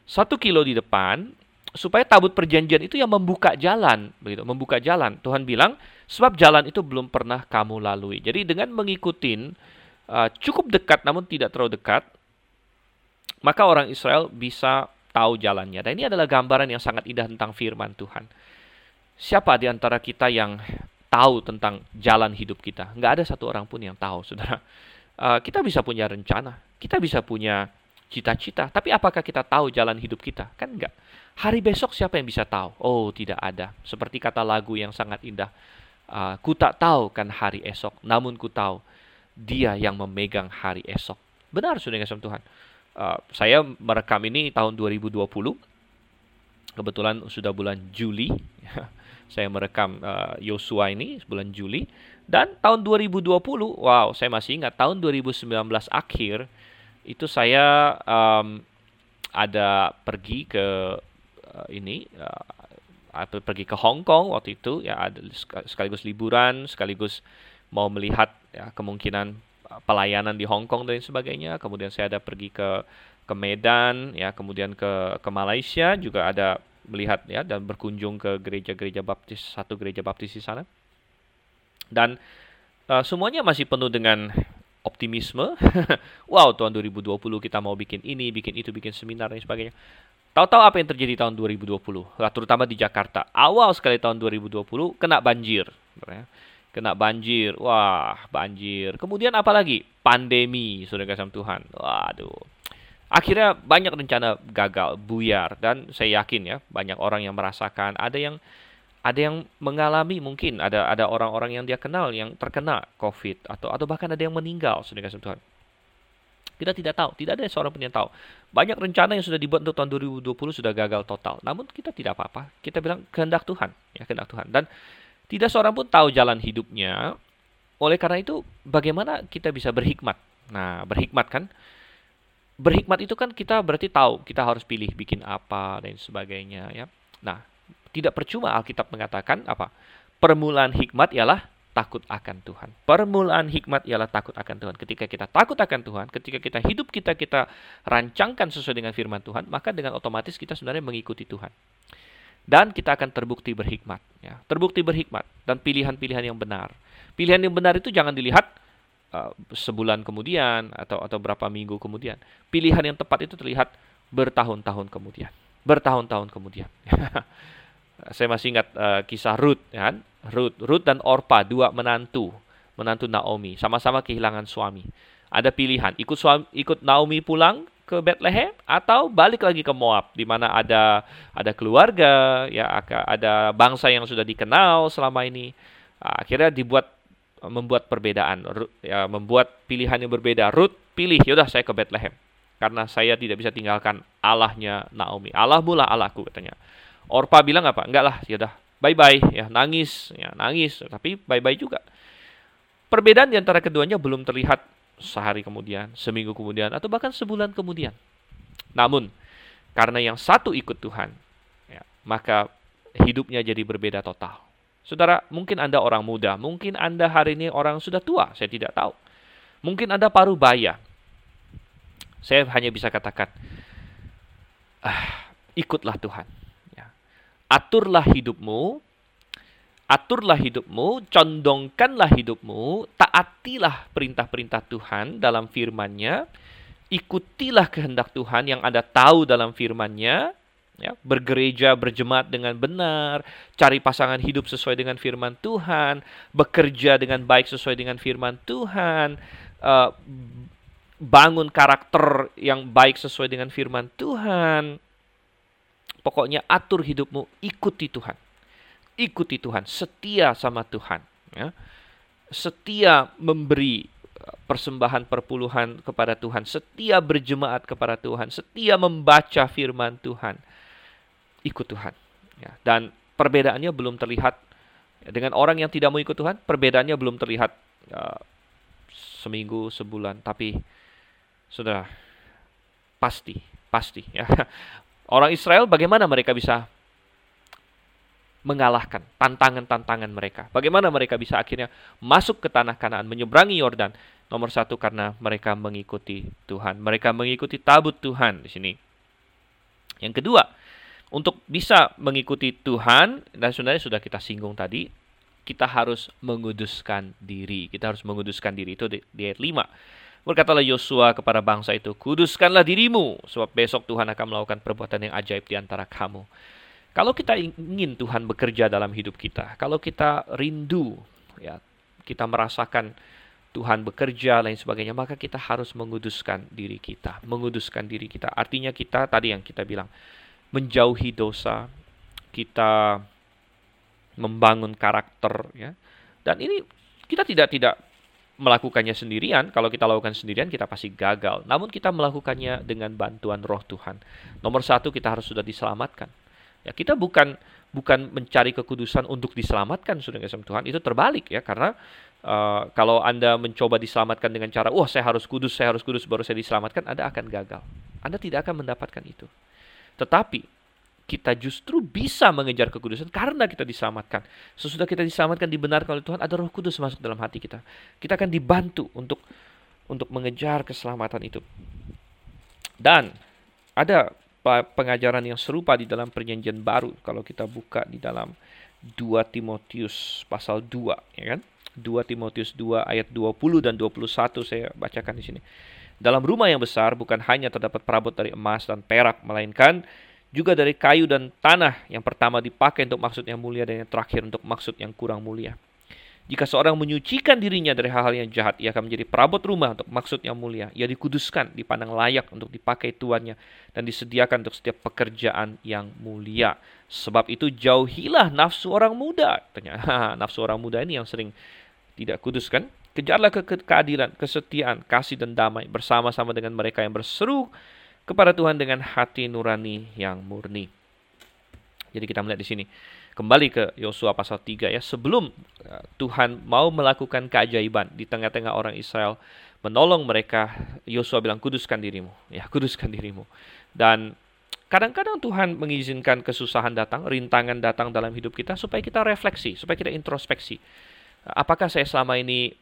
Satu kilo di depan, supaya tabut perjanjian itu yang membuka jalan, begitu, membuka jalan. Tuhan bilang, sebab jalan itu belum pernah kamu lalui. Jadi dengan mengikuti uh, cukup dekat namun tidak terlalu dekat, maka orang Israel bisa tahu jalannya. Dan ini adalah gambaran yang sangat indah tentang firman Tuhan. Siapa di antara kita yang tahu tentang jalan hidup kita? Nggak ada satu orang pun yang tahu, saudara. Uh, kita bisa punya rencana, kita bisa punya cita-cita, tapi apakah kita tahu jalan hidup kita? Kan enggak. Hari besok siapa yang bisa tahu? Oh, tidak ada. Seperti kata lagu yang sangat indah. Uh, ku tak tahu kan hari esok, namun ku tahu dia yang memegang hari esok. Benar sudah kasih Tuhan. Uh, saya merekam ini tahun 2020. Kebetulan sudah bulan Juli. saya merekam uh, Yosua ini bulan Juli. Dan tahun 2020, wow, saya masih ingat tahun 2019 akhir itu saya um, ada pergi ke uh, ini uh, pergi ke Hong Kong waktu itu ya ada sekaligus liburan sekaligus mau melihat ya kemungkinan uh, pelayanan di Hong Kong dan sebagainya. Kemudian saya ada pergi ke ke Medan ya kemudian ke ke Malaysia juga ada melihat ya dan berkunjung ke gereja-gereja baptis satu gereja baptis di sana. Dan uh, semuanya masih penuh dengan optimisme. wow, tahun 2020 kita mau bikin ini, bikin itu, bikin seminar dan sebagainya. Tahu-tahu apa yang terjadi tahun 2020? Terutama di Jakarta. Awal sekali tahun 2020 kena banjir. Kena banjir. Wah, banjir. Kemudian apa lagi? Pandemi, saudara kasih Tuhan. Waduh. Akhirnya banyak rencana gagal, buyar. Dan saya yakin ya, banyak orang yang merasakan. Ada yang ada yang mengalami mungkin ada ada orang-orang yang dia kenal yang terkena COVID atau atau bahkan ada yang meninggal saudara kasih Tuhan. Kita tidak tahu, tidak ada seorang pun yang tahu. Banyak rencana yang sudah dibuat untuk tahun 2020 sudah gagal total. Namun kita tidak apa-apa. Kita bilang kehendak Tuhan, ya kehendak Tuhan. Dan tidak seorang pun tahu jalan hidupnya. Oleh karena itu, bagaimana kita bisa berhikmat? Nah, berhikmat kan? Berhikmat itu kan kita berarti tahu kita harus pilih bikin apa dan sebagainya ya. Nah, tidak percuma Alkitab mengatakan apa? Permulaan hikmat ialah takut akan Tuhan. Permulaan hikmat ialah takut akan Tuhan. Ketika kita takut akan Tuhan, ketika kita hidup kita kita rancangkan sesuai dengan firman Tuhan, maka dengan otomatis kita sebenarnya mengikuti Tuhan. Dan kita akan terbukti berhikmat, ya. Terbukti berhikmat dan pilihan-pilihan yang benar. Pilihan yang benar itu jangan dilihat uh, sebulan kemudian atau atau berapa minggu kemudian. Pilihan yang tepat itu terlihat bertahun-tahun kemudian. Bertahun-tahun kemudian. Saya masih ingat uh, kisah Ruth, ya kan? Ruth, Ruth dan Orpa, dua menantu, menantu Naomi, sama-sama kehilangan suami. Ada pilihan, ikut suami, ikut Naomi pulang ke Bethlehem atau balik lagi ke Moab, di mana ada ada keluarga, ya ada bangsa yang sudah dikenal selama ini. Akhirnya dibuat membuat perbedaan, ya, membuat pilihan yang berbeda. Ruth pilih, yaudah saya ke Bethlehem karena saya tidak bisa tinggalkan Allahnya Naomi. Allah mula Allahku katanya. Orpa bilang apa? Enggak lah, yaudah bye bye ya nangis. Ya nangis. Tapi bye bye juga. Perbedaan di antara keduanya belum terlihat sehari kemudian seminggu kemudian atau bahkan sebulan kemudian. Namun karena yang satu ikut Tuhan ya, maka hidupnya jadi berbeda total. Saudara mungkin anda orang muda mungkin anda hari ini orang sudah tua saya tidak tahu. Mungkin anda paruh baya. Saya hanya bisa katakan ah, ikutlah Tuhan aturlah hidupmu, aturlah hidupmu, condongkanlah hidupmu, taatilah perintah-perintah Tuhan dalam firman-Nya, ikutilah kehendak Tuhan yang Anda tahu dalam firman-Nya, ya, bergereja, berjemaat dengan benar, cari pasangan hidup sesuai dengan firman Tuhan, bekerja dengan baik sesuai dengan firman Tuhan, uh, bangun karakter yang baik sesuai dengan firman Tuhan, Pokoknya atur hidupmu, ikuti Tuhan. Ikuti Tuhan, setia sama Tuhan. Ya. Setia memberi uh, persembahan perpuluhan kepada Tuhan, setia berjemaat kepada Tuhan, setia membaca firman Tuhan. Ikut Tuhan. Ya. Dan perbedaannya belum terlihat dengan orang yang tidak mau ikut Tuhan, perbedaannya belum terlihat uh, seminggu, sebulan, tapi sudah pasti, pasti ya. Orang Israel bagaimana mereka bisa mengalahkan tantangan-tantangan mereka. Bagaimana mereka bisa akhirnya masuk ke tanah Kanaan, menyeberangi Yordan. Nomor satu karena mereka mengikuti Tuhan. Mereka mengikuti tabut Tuhan di sini. Yang kedua, untuk bisa mengikuti Tuhan, dan sebenarnya sudah kita singgung tadi, kita harus menguduskan diri. Kita harus menguduskan diri. Itu di, ayat 5. Berkatalah Yosua kepada bangsa itu, kuduskanlah dirimu, sebab besok Tuhan akan melakukan perbuatan yang ajaib di antara kamu. Kalau kita ingin Tuhan bekerja dalam hidup kita, kalau kita rindu, ya kita merasakan Tuhan bekerja lain sebagainya, maka kita harus menguduskan diri kita, menguduskan diri kita. Artinya kita tadi yang kita bilang menjauhi dosa, kita membangun karakter, ya. Dan ini kita tidak tidak melakukannya sendirian, kalau kita lakukan sendirian kita pasti gagal. Namun kita melakukannya dengan bantuan Roh Tuhan. Nomor satu kita harus sudah diselamatkan. Ya kita bukan bukan mencari kekudusan untuk diselamatkan sudah kasih Tuhan itu terbalik ya karena uh, kalau anda mencoba diselamatkan dengan cara wah saya harus kudus saya harus kudus baru saya diselamatkan anda akan gagal anda tidak akan mendapatkan itu tetapi kita justru bisa mengejar kekudusan karena kita diselamatkan. Sesudah kita diselamatkan dibenarkan oleh Tuhan, ada Roh Kudus masuk dalam hati kita. Kita akan dibantu untuk untuk mengejar keselamatan itu. Dan ada pengajaran yang serupa di dalam perjanjian baru kalau kita buka di dalam 2 Timotius pasal 2 ya kan 2 2 Timotius 2 ayat 20 dan 21 saya bacakan di sini. Dalam rumah yang besar bukan hanya terdapat perabot dari emas dan perak, melainkan juga dari kayu dan tanah yang pertama dipakai untuk maksud yang mulia dan yang terakhir untuk maksud yang kurang mulia. Jika seorang menyucikan dirinya dari hal-hal yang jahat, ia akan menjadi perabot rumah untuk maksud yang mulia. Ia dikuduskan, dipandang layak untuk dipakai tuannya, dan disediakan untuk setiap pekerjaan yang mulia. Sebab itu jauhilah nafsu orang muda. Tanya, nafsu orang muda ini yang sering tidak kudus kan? Kejarlah ke keadilan, kesetiaan, kasih dan damai bersama-sama dengan mereka yang berseru kepada Tuhan dengan hati nurani yang murni. Jadi kita melihat di sini kembali ke Yosua pasal 3 ya. Sebelum uh, Tuhan mau melakukan keajaiban di tengah-tengah orang Israel menolong mereka Yosua bilang kuduskan dirimu. Ya kuduskan dirimu. Dan kadang-kadang Tuhan mengizinkan kesusahan datang rintangan datang dalam hidup kita supaya kita refleksi supaya kita introspeksi. Apakah saya selama ini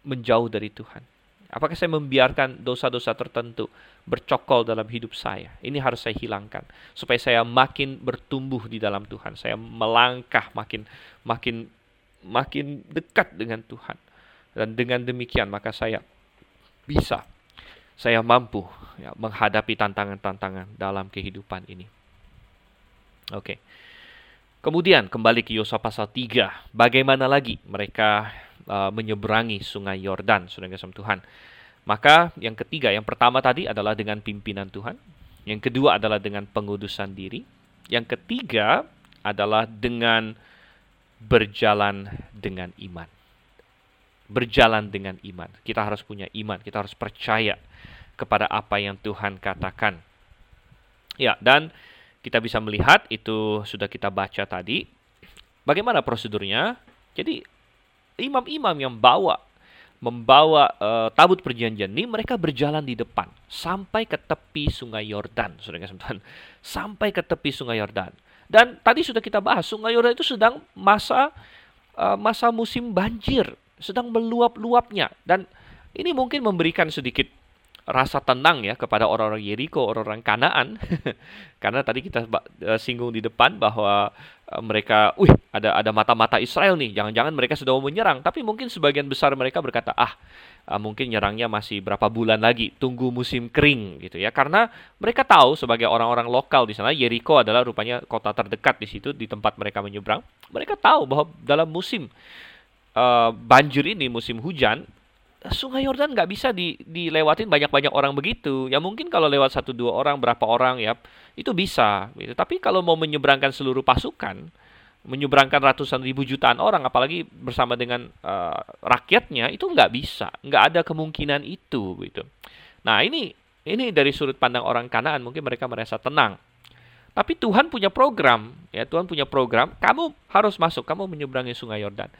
menjauh dari Tuhan Apakah saya membiarkan dosa-dosa tertentu bercokol dalam hidup saya? Ini harus saya hilangkan supaya saya makin bertumbuh di dalam Tuhan. Saya melangkah makin makin makin dekat dengan Tuhan. Dan dengan demikian maka saya bisa saya mampu ya, menghadapi tantangan-tantangan dalam kehidupan ini. Oke. Kemudian kembali ke Yosua pasal 3. Bagaimana lagi mereka uh, menyeberangi sungai Yordan, saudara kasih Tuhan. Maka yang ketiga, yang pertama tadi adalah dengan pimpinan Tuhan. Yang kedua adalah dengan pengudusan diri. Yang ketiga adalah dengan berjalan dengan iman. Berjalan dengan iman. Kita harus punya iman, kita harus percaya kepada apa yang Tuhan katakan. Ya, dan kita bisa melihat itu sudah kita baca tadi. Bagaimana prosedurnya? Jadi imam-imam yang bawa membawa uh, tabut perjanjian ini mereka berjalan di depan sampai ke tepi sungai Yordan, saudara sampai ke tepi sungai Yordan. Dan tadi sudah kita bahas sungai Yordan itu sedang masa uh, masa musim banjir, sedang meluap-luapnya dan ini mungkin memberikan sedikit rasa tenang ya kepada orang-orang Yeriko, orang-orang Kanaan. Karena tadi kita uh, singgung di depan bahwa uh, mereka, wih, ada ada mata-mata Israel nih. Jangan-jangan mereka sudah mau menyerang, tapi mungkin sebagian besar mereka berkata, "Ah, uh, mungkin nyerangnya masih berapa bulan lagi, tunggu musim kering." gitu ya. Karena mereka tahu sebagai orang-orang lokal di sana, Yeriko adalah rupanya kota terdekat di situ di tempat mereka menyeberang. Mereka tahu bahwa dalam musim uh, banjir ini, musim hujan, Sungai Yordan nggak bisa di, dilewatin banyak-banyak orang begitu. Ya mungkin kalau lewat satu dua orang, berapa orang ya itu bisa. Gitu. Tapi kalau mau menyeberangkan seluruh pasukan, menyeberangkan ratusan ribu jutaan orang, apalagi bersama dengan uh, rakyatnya itu nggak bisa, nggak ada kemungkinan itu. Gitu. Nah ini ini dari sudut pandang orang Kanaan mungkin mereka merasa tenang. Tapi Tuhan punya program, ya Tuhan punya program. Kamu harus masuk, kamu menyeberangi Sungai Yordan.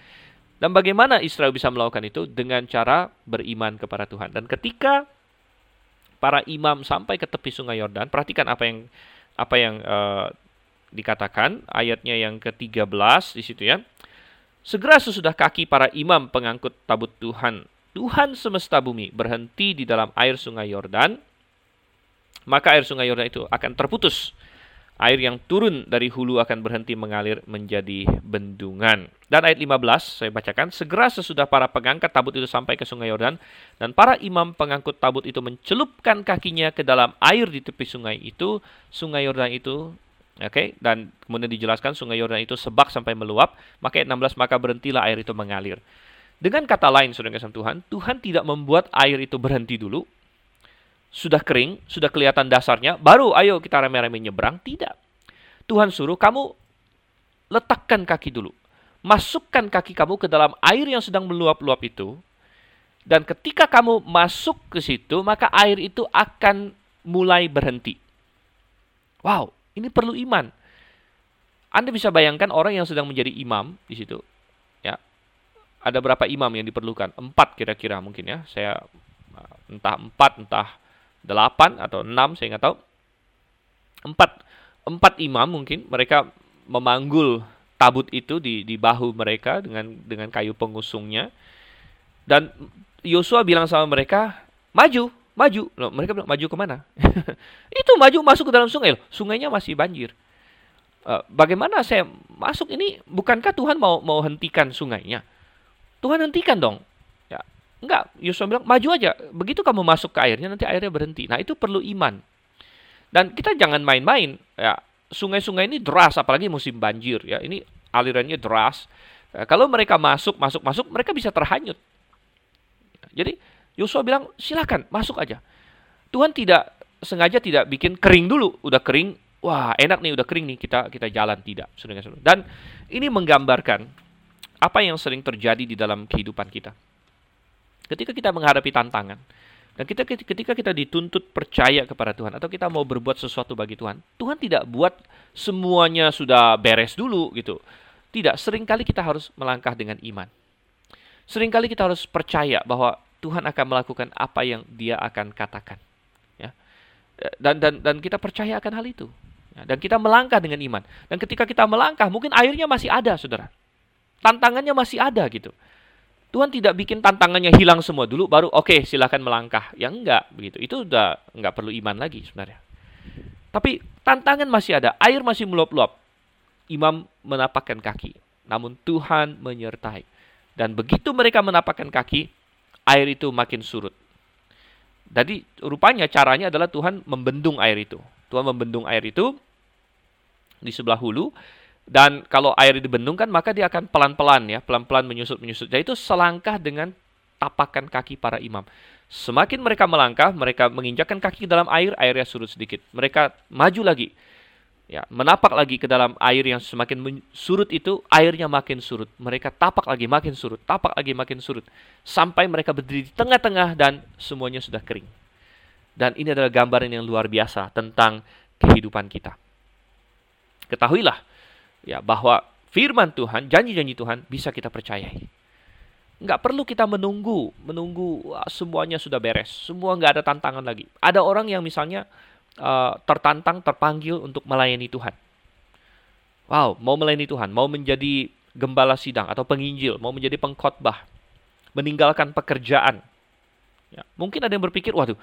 Dan bagaimana Israel bisa melakukan itu? Dengan cara beriman kepada Tuhan. Dan ketika para imam sampai ke tepi sungai Yordan, perhatikan apa yang apa yang uh, dikatakan ayatnya yang ke-13 di situ ya. Segera sesudah kaki para imam pengangkut tabut Tuhan, Tuhan semesta bumi berhenti di dalam air sungai Yordan, maka air sungai Yordan itu akan terputus air yang turun dari hulu akan berhenti mengalir menjadi bendungan. Dan ayat 15 saya bacakan, segera sesudah para pengangkat tabut itu sampai ke sungai Yordan dan para imam pengangkut tabut itu mencelupkan kakinya ke dalam air di tepi sungai itu, sungai Yordan itu Oke, okay? dan kemudian dijelaskan sungai Yordan itu sebak sampai meluap, maka ayat 16 maka berhentilah air itu mengalir. Dengan kata lain, Saudara kasih Tuhan, Tuhan tidak membuat air itu berhenti dulu, sudah kering, sudah kelihatan dasarnya, baru ayo kita rame-rame nyebrang. Tidak. Tuhan suruh kamu letakkan kaki dulu. Masukkan kaki kamu ke dalam air yang sedang meluap-luap itu. Dan ketika kamu masuk ke situ, maka air itu akan mulai berhenti. Wow, ini perlu iman. Anda bisa bayangkan orang yang sedang menjadi imam di situ. Ya, ada berapa imam yang diperlukan? Empat kira-kira mungkin ya. Saya entah empat, entah delapan atau enam saya nggak tahu. Empat empat imam mungkin mereka memanggul tabut itu di di bahu mereka dengan dengan kayu pengusungnya. Dan Yosua bilang sama mereka maju maju. Loh, mereka bilang maju ke mana? Itu maju masuk ke dalam sungai sungainya masih banjir. Uh, bagaimana saya masuk ini? Bukankah Tuhan mau mau hentikan sungainya? Tuhan hentikan dong. Enggak, Yosua bilang maju aja. Begitu kamu masuk ke airnya nanti airnya berhenti. Nah, itu perlu iman. Dan kita jangan main-main ya. Sungai-sungai ini deras apalagi musim banjir ya. Ini alirannya deras. Ya, kalau mereka masuk, masuk, masuk, mereka bisa terhanyut. Jadi Yosua bilang silakan masuk aja. Tuhan tidak sengaja tidak bikin kering dulu, udah kering, wah enak nih udah kering nih kita kita jalan tidak. Dan ini menggambarkan apa yang sering terjadi di dalam kehidupan kita. Ketika kita menghadapi tantangan, dan kita ketika kita dituntut percaya kepada Tuhan atau kita mau berbuat sesuatu bagi Tuhan, Tuhan tidak buat semuanya sudah beres dulu gitu. Tidak, sering kali kita harus melangkah dengan iman. Seringkali kita harus percaya bahwa Tuhan akan melakukan apa yang Dia akan katakan. Ya. Dan dan dan kita percaya akan hal itu. Ya. Dan kita melangkah dengan iman. Dan ketika kita melangkah, mungkin airnya masih ada, saudara. Tantangannya masih ada gitu. Tuhan tidak bikin tantangannya hilang semua dulu, baru oke okay, silahkan melangkah. Ya enggak begitu. Itu udah enggak perlu iman lagi sebenarnya. Tapi tantangan masih ada, air masih meluap-luap. Imam menapakkan kaki, namun Tuhan menyertai. Dan begitu mereka menapakkan kaki, air itu makin surut. Jadi rupanya caranya adalah Tuhan membendung air itu. Tuhan membendung air itu di sebelah hulu dan kalau air dibendung kan maka dia akan pelan-pelan ya, pelan-pelan menyusut-menyusut. Jadi itu selangkah dengan tapakan kaki para imam. Semakin mereka melangkah, mereka menginjakkan kaki ke dalam air, airnya surut sedikit. Mereka maju lagi ya menapak lagi ke dalam air yang semakin surut itu airnya makin surut mereka tapak lagi makin surut tapak lagi makin surut sampai mereka berdiri di tengah-tengah dan semuanya sudah kering dan ini adalah gambaran yang luar biasa tentang kehidupan kita ketahuilah ya bahwa firman Tuhan janji-janji Tuhan bisa kita percayai nggak perlu kita menunggu menunggu wah, semuanya sudah beres semua nggak ada tantangan lagi ada orang yang misalnya uh, tertantang, terpanggil untuk melayani Tuhan. Wow, mau melayani Tuhan, mau menjadi gembala sidang atau penginjil, mau menjadi pengkhotbah, meninggalkan pekerjaan. Ya, mungkin ada yang berpikir, waduh,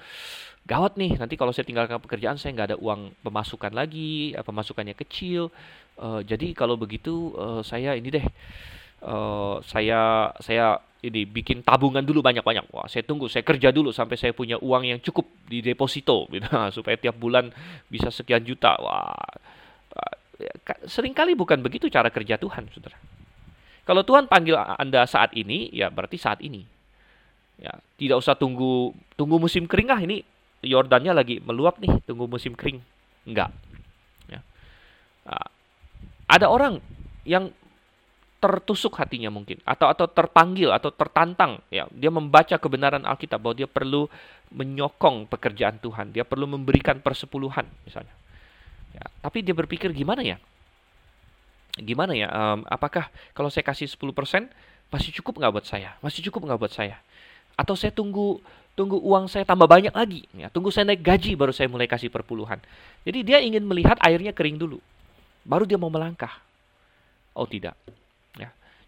gawat nih, nanti kalau saya tinggalkan pekerjaan, saya nggak ada uang pemasukan lagi, eh, pemasukannya kecil. Uh, jadi kalau begitu, uh, saya ini deh, uh, saya saya ini bikin tabungan dulu banyak-banyak. Wah, saya tunggu, saya kerja dulu sampai saya punya uang yang cukup di deposito gitu, supaya tiap bulan bisa sekian juta. Wah, sering kali bukan begitu cara kerja Tuhan, Saudara. Kalau Tuhan panggil Anda saat ini, ya berarti saat ini. Ya, tidak usah tunggu tunggu musim kering ah ini. Yordannya lagi meluap nih, tunggu musim kering. Enggak. Ya. ada orang yang tertusuk hatinya mungkin atau atau terpanggil atau tertantang. Ya dia membaca kebenaran Alkitab bahwa dia perlu menyokong pekerjaan Tuhan. Dia perlu memberikan persepuluhan misalnya. Ya, tapi dia berpikir gimana ya? Gimana ya? Um, apakah kalau saya kasih 10% masih cukup nggak buat saya? Masih cukup nggak buat saya atau saya tunggu tunggu uang saya tambah banyak lagi ya tunggu saya naik gaji baru saya mulai kasih perpuluhan jadi dia ingin melihat airnya kering dulu baru dia mau melangkah oh tidak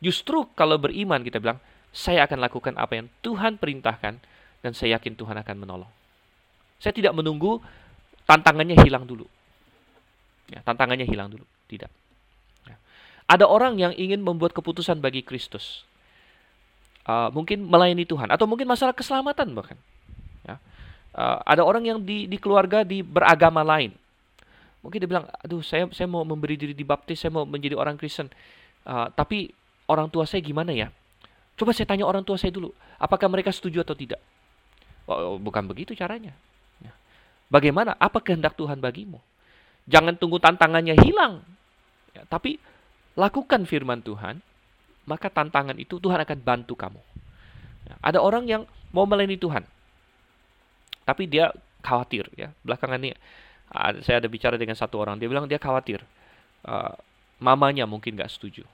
Justru kalau beriman kita bilang, saya akan lakukan apa yang Tuhan perintahkan dan saya yakin Tuhan akan menolong. Saya tidak menunggu tantangannya hilang dulu. Ya, tantangannya hilang dulu, tidak. Ya. Ada orang yang ingin membuat keputusan bagi Kristus. Uh, mungkin melayani Tuhan atau mungkin masalah keselamatan bahkan. Ya. Uh, ada orang yang di, di keluarga di beragama lain. Mungkin dia bilang, aduh saya saya mau memberi diri dibaptis, saya mau menjadi orang Kristen. Uh, tapi orang tua saya gimana ya? Coba saya tanya orang tua saya dulu, apakah mereka setuju atau tidak? Oh, bukan begitu caranya. Ya. Bagaimana? Apa kehendak Tuhan bagimu? Jangan tunggu tantangannya hilang. Ya, tapi lakukan firman Tuhan, maka tantangan itu Tuhan akan bantu kamu. Ya, ada orang yang mau melayani Tuhan, tapi dia khawatir. Ya, belakangan ini saya ada bicara dengan satu orang, dia bilang dia khawatir. Uh, mamanya mungkin gak setuju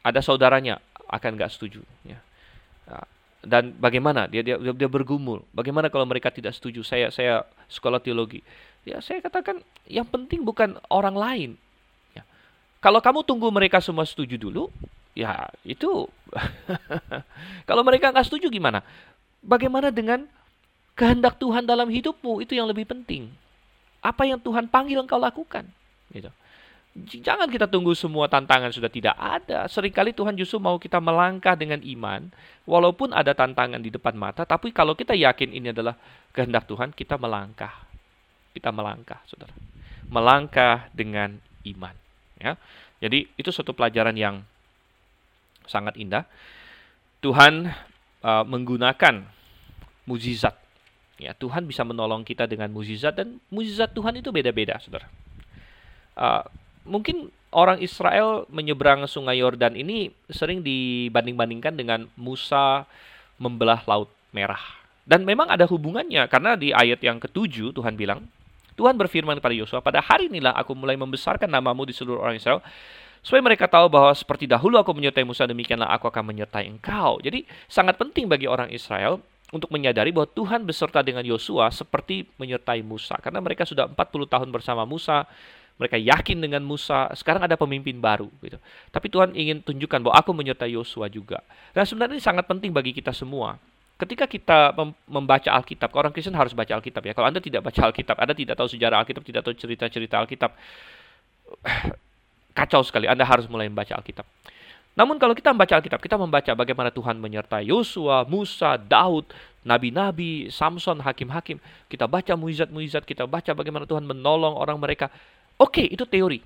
ada saudaranya akan nggak setuju ya. ya dan bagaimana dia, dia dia bergumul bagaimana kalau mereka tidak setuju saya saya sekolah teologi ya saya katakan yang penting bukan orang lain. Kalau kamu tunggu mereka semua setuju dulu ya itu kalau mereka nggak setuju gimana bagaimana dengan kehendak Tuhan dalam hidupmu itu yang lebih penting apa yang Tuhan panggil engkau lakukan gitu Jangan kita tunggu semua tantangan sudah tidak ada. Seringkali Tuhan justru mau kita melangkah dengan iman, walaupun ada tantangan di depan mata, tapi kalau kita yakin ini adalah kehendak Tuhan, kita melangkah. Kita melangkah, saudara. Melangkah dengan iman. Ya, jadi itu suatu pelajaran yang sangat indah. Tuhan uh, menggunakan mujizat. Ya, Tuhan bisa menolong kita dengan mujizat dan mujizat Tuhan itu beda-beda, saudara. Uh, mungkin orang Israel menyeberang Sungai Yordan ini sering dibanding-bandingkan dengan Musa membelah Laut Merah. Dan memang ada hubungannya karena di ayat yang ketujuh Tuhan bilang, Tuhan berfirman kepada Yosua, pada hari inilah aku mulai membesarkan namamu di seluruh orang Israel, supaya mereka tahu bahwa seperti dahulu aku menyertai Musa, demikianlah aku akan menyertai engkau. Jadi sangat penting bagi orang Israel untuk menyadari bahwa Tuhan beserta dengan Yosua seperti menyertai Musa. Karena mereka sudah 40 tahun bersama Musa, mereka yakin dengan Musa, sekarang ada pemimpin baru gitu. Tapi Tuhan ingin tunjukkan bahwa aku menyertai Yosua juga. Dan sebenarnya ini sangat penting bagi kita semua. Ketika kita membaca Alkitab, orang Kristen harus baca Alkitab ya. Kalau Anda tidak baca Alkitab, Anda tidak tahu sejarah Alkitab, tidak tahu cerita-cerita Alkitab, kacau sekali. Anda harus mulai membaca Alkitab. Namun kalau kita membaca Alkitab, kita membaca bagaimana Tuhan menyertai Yosua, Musa, Daud, nabi-nabi, Samson, hakim-hakim. Kita baca mujizat-mujizat, kita baca bagaimana Tuhan menolong orang mereka. Oke, itu teori.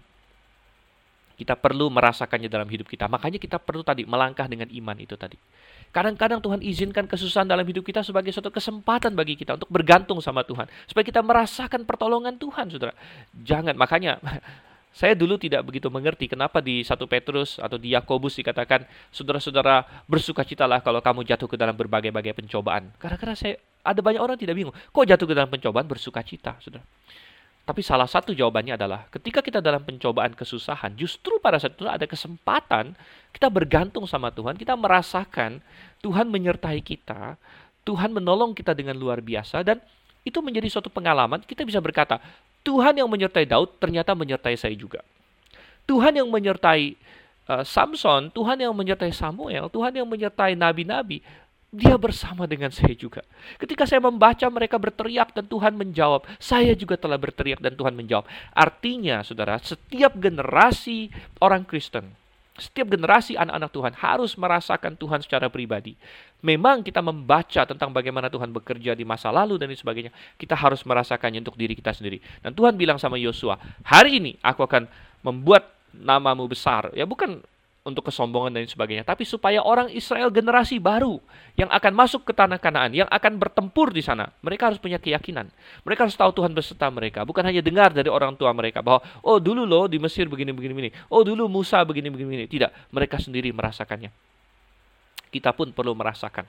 Kita perlu merasakannya dalam hidup kita. Makanya kita perlu tadi melangkah dengan iman itu tadi. Kadang-kadang Tuhan izinkan kesusahan dalam hidup kita sebagai suatu kesempatan bagi kita untuk bergantung sama Tuhan. Supaya kita merasakan pertolongan Tuhan, saudara. Jangan, makanya saya dulu tidak begitu mengerti kenapa di satu Petrus atau di Yakobus dikatakan saudara-saudara bersukacitalah kalau kamu jatuh ke dalam berbagai-bagai pencobaan. Karena-karena saya ada banyak orang tidak bingung, kok jatuh ke dalam pencobaan bersukacita, saudara. Tapi salah satu jawabannya adalah ketika kita dalam pencobaan kesusahan, justru pada saat itu ada kesempatan kita bergantung sama Tuhan, kita merasakan Tuhan menyertai kita, Tuhan menolong kita dengan luar biasa dan itu menjadi suatu pengalaman kita bisa berkata, Tuhan yang menyertai Daud ternyata menyertai saya juga. Tuhan yang menyertai uh, Samson, Tuhan yang menyertai Samuel, Tuhan yang menyertai nabi-nabi, dia bersama dengan saya juga. Ketika saya membaca mereka berteriak dan Tuhan menjawab, saya juga telah berteriak dan Tuhan menjawab. Artinya, saudara, setiap generasi orang Kristen, setiap generasi anak-anak Tuhan harus merasakan Tuhan secara pribadi. Memang kita membaca tentang bagaimana Tuhan bekerja di masa lalu dan sebagainya. Kita harus merasakannya untuk diri kita sendiri. Dan Tuhan bilang sama Yosua, hari ini aku akan membuat namamu besar. Ya bukan untuk kesombongan dan sebagainya, tapi supaya orang Israel generasi baru yang akan masuk ke tanah Kanaan, yang akan bertempur di sana, mereka harus punya keyakinan. Mereka harus tahu Tuhan beserta mereka, bukan hanya dengar dari orang tua mereka bahwa oh dulu loh di Mesir begini begini oh dulu Musa begini begini. Tidak, mereka sendiri merasakannya. Kita pun perlu merasakan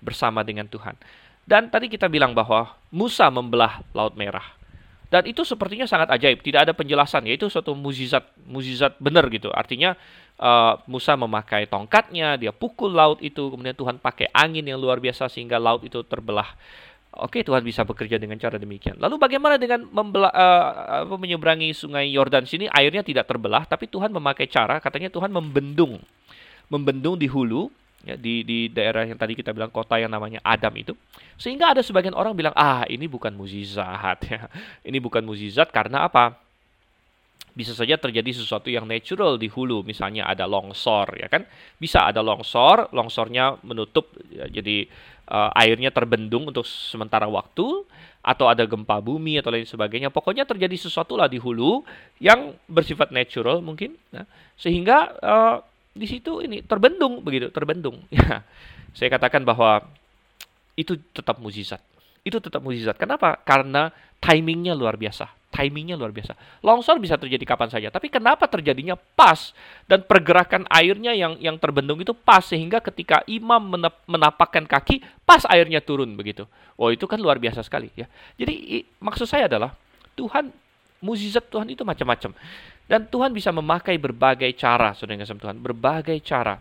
bersama dengan Tuhan. Dan tadi kita bilang bahwa Musa membelah Laut Merah. Dan itu sepertinya sangat ajaib, tidak ada penjelasan, yaitu suatu mukjizat, mukjizat benar gitu. Artinya uh, Musa memakai tongkatnya, dia pukul laut itu, kemudian Tuhan pakai angin yang luar biasa sehingga laut itu terbelah. Oke, Tuhan bisa bekerja dengan cara demikian. Lalu bagaimana dengan membela, uh, menyeberangi sungai Yordan sini airnya tidak terbelah, tapi Tuhan memakai cara, katanya Tuhan membendung, membendung di hulu ya, di di daerah yang tadi kita bilang kota yang namanya Adam itu sehingga ada sebagian orang bilang ah ini bukan mukjizat ya. Ini bukan mukjizat karena apa? Bisa saja terjadi sesuatu yang natural di hulu misalnya ada longsor ya kan? Bisa ada longsor longsornya menutup ya, jadi uh, airnya terbendung untuk sementara waktu atau ada gempa bumi atau lain sebagainya. Pokoknya terjadi sesuatu lah di hulu yang bersifat natural mungkin nah, sehingga uh, di situ ini terbendung begitu, terbendung. Ya. Saya katakan bahwa itu tetap mujizat. Itu tetap mujizat. Kenapa? Karena timingnya luar biasa. Timingnya luar biasa. Longsor bisa terjadi kapan saja, tapi kenapa terjadinya pas dan pergerakan airnya yang yang terbendung itu pas sehingga ketika imam menapakkan kaki pas airnya turun begitu. Oh itu kan luar biasa sekali ya. Jadi maksud saya adalah Tuhan mujizat Tuhan itu macam-macam. Dan Tuhan bisa memakai berbagai cara, saudara yang Tuhan, berbagai cara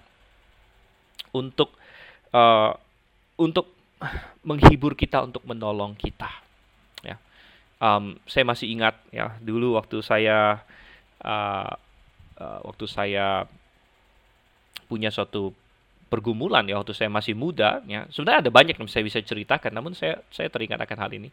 untuk uh, untuk menghibur kita, untuk menolong kita. Ya, um, saya masih ingat ya dulu waktu saya uh, uh, waktu saya punya suatu pergumulan ya waktu saya masih muda ya. Sebenarnya ada banyak yang saya bisa ceritakan namun saya saya teringat akan hal ini.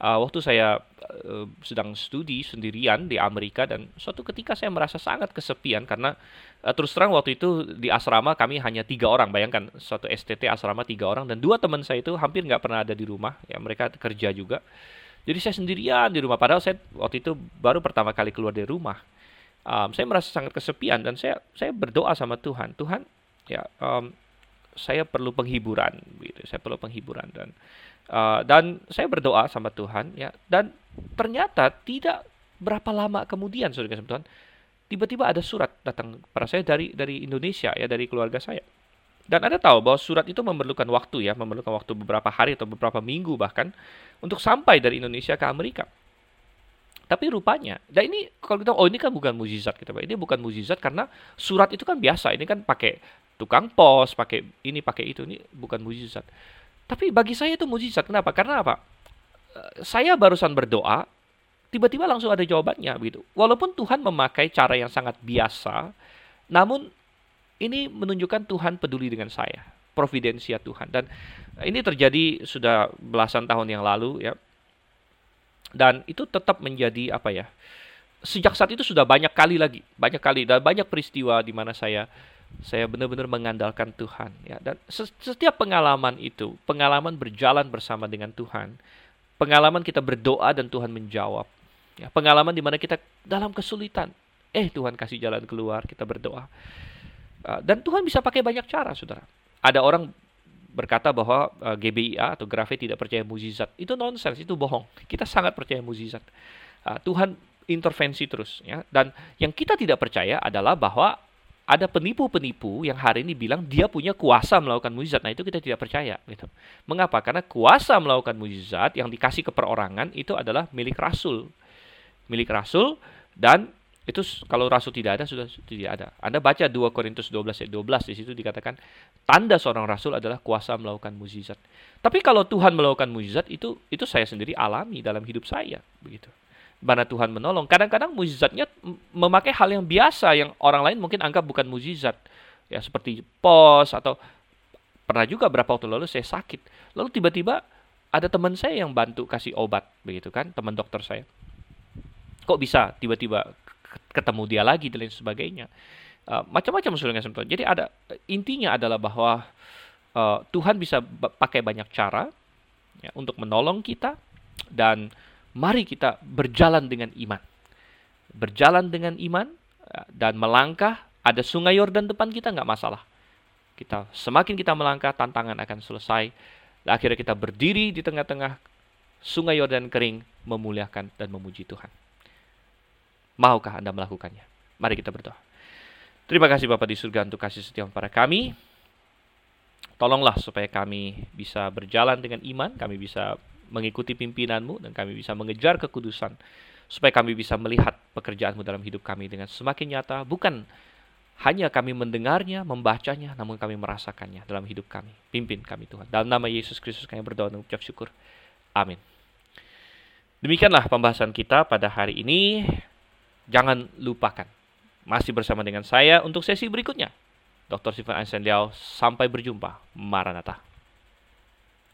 Uh, waktu saya uh, sedang studi sendirian di Amerika dan suatu ketika saya merasa sangat kesepian karena uh, terus terang waktu itu di asrama kami hanya tiga orang bayangkan suatu STT asrama tiga orang dan dua teman saya itu hampir nggak pernah ada di rumah ya mereka kerja juga. Jadi saya sendirian di rumah padahal saya waktu itu baru pertama kali keluar dari rumah. Um, saya merasa sangat kesepian dan saya saya berdoa sama Tuhan Tuhan ya um, saya perlu penghiburan gitu saya perlu penghiburan dan uh, dan saya berdoa sama Tuhan ya. Dan ternyata tidak berapa lama kemudian saudara Tuhan tiba-tiba ada surat datang pada saya dari dari Indonesia ya dari keluarga saya. Dan ada tahu bahwa surat itu memerlukan waktu ya memerlukan waktu beberapa hari atau beberapa minggu bahkan untuk sampai dari Indonesia ke Amerika tapi rupanya, dan ini kalau kita oh ini kan bukan mujizat kita, Pak. Ini bukan mujizat karena surat itu kan biasa. Ini kan pakai tukang pos, pakai ini, pakai itu. Ini bukan mujizat. Tapi bagi saya itu mujizat. Kenapa? Karena apa? Eh, saya barusan berdoa, tiba-tiba langsung ada jawabannya begitu. Walaupun Tuhan memakai cara yang sangat biasa, namun ini menunjukkan Tuhan peduli dengan saya, providensia Tuhan. Dan ini terjadi sudah belasan tahun yang lalu ya. Dan itu tetap menjadi apa ya? Sejak saat itu sudah banyak kali lagi, banyak kali dan banyak peristiwa di mana saya saya benar-benar mengandalkan Tuhan ya. Dan setiap pengalaman itu pengalaman berjalan bersama dengan Tuhan pengalaman kita berdoa dan Tuhan menjawab ya. Pengalaman di mana kita dalam kesulitan eh Tuhan kasih jalan keluar kita berdoa. Uh, dan Tuhan bisa pakai banyak cara saudara. Ada orang berkata bahwa uh, GBIA atau Grafe tidak percaya mukjizat itu nonsens itu bohong kita sangat percaya mukjizat uh, Tuhan intervensi terus ya dan yang kita tidak percaya adalah bahwa ada penipu-penipu yang hari ini bilang dia punya kuasa melakukan mujizat. Nah, itu kita tidak percaya gitu. Mengapa? Karena kuasa melakukan mujizat yang dikasih ke perorangan itu adalah milik rasul. Milik rasul dan itu kalau rasul tidak ada sudah tidak ada. Anda baca 2 Korintus 12 ayat 12 di situ dikatakan tanda seorang rasul adalah kuasa melakukan mujizat. Tapi kalau Tuhan melakukan mujizat itu itu saya sendiri alami dalam hidup saya begitu mana Tuhan menolong. Kadang-kadang mujizatnya memakai hal yang biasa yang orang lain mungkin anggap bukan mujizat. Ya seperti pos atau pernah juga berapa waktu lalu saya sakit. Lalu tiba-tiba ada teman saya yang bantu kasih obat begitu kan, teman dokter saya. Kok bisa tiba-tiba ketemu dia lagi dan lain sebagainya. Uh, macam-macam sebenarnya Jadi ada intinya adalah bahwa uh, Tuhan bisa pakai banyak cara ya, untuk menolong kita dan mari kita berjalan dengan iman. Berjalan dengan iman ya, dan melangkah, ada sungai Yordan depan kita nggak masalah. Kita semakin kita melangkah, tantangan akan selesai. Dan akhirnya kita berdiri di tengah-tengah sungai Yordan kering, memuliakan dan memuji Tuhan. Maukah Anda melakukannya? Mari kita berdoa. Terima kasih Bapak di surga untuk kasih setia kepada kami. Tolonglah supaya kami bisa berjalan dengan iman, kami bisa mengikuti pimpinanmu dan kami bisa mengejar kekudusan supaya kami bisa melihat pekerjaanmu dalam hidup kami dengan semakin nyata bukan hanya kami mendengarnya, membacanya, namun kami merasakannya dalam hidup kami. Pimpin kami Tuhan. Dalam nama Yesus Kristus kami berdoa dan ucap syukur. Amin. Demikianlah pembahasan kita pada hari ini. Jangan lupakan. Masih bersama dengan saya untuk sesi berikutnya. Dr. Stephen Einstein Sampai berjumpa. Maranatha.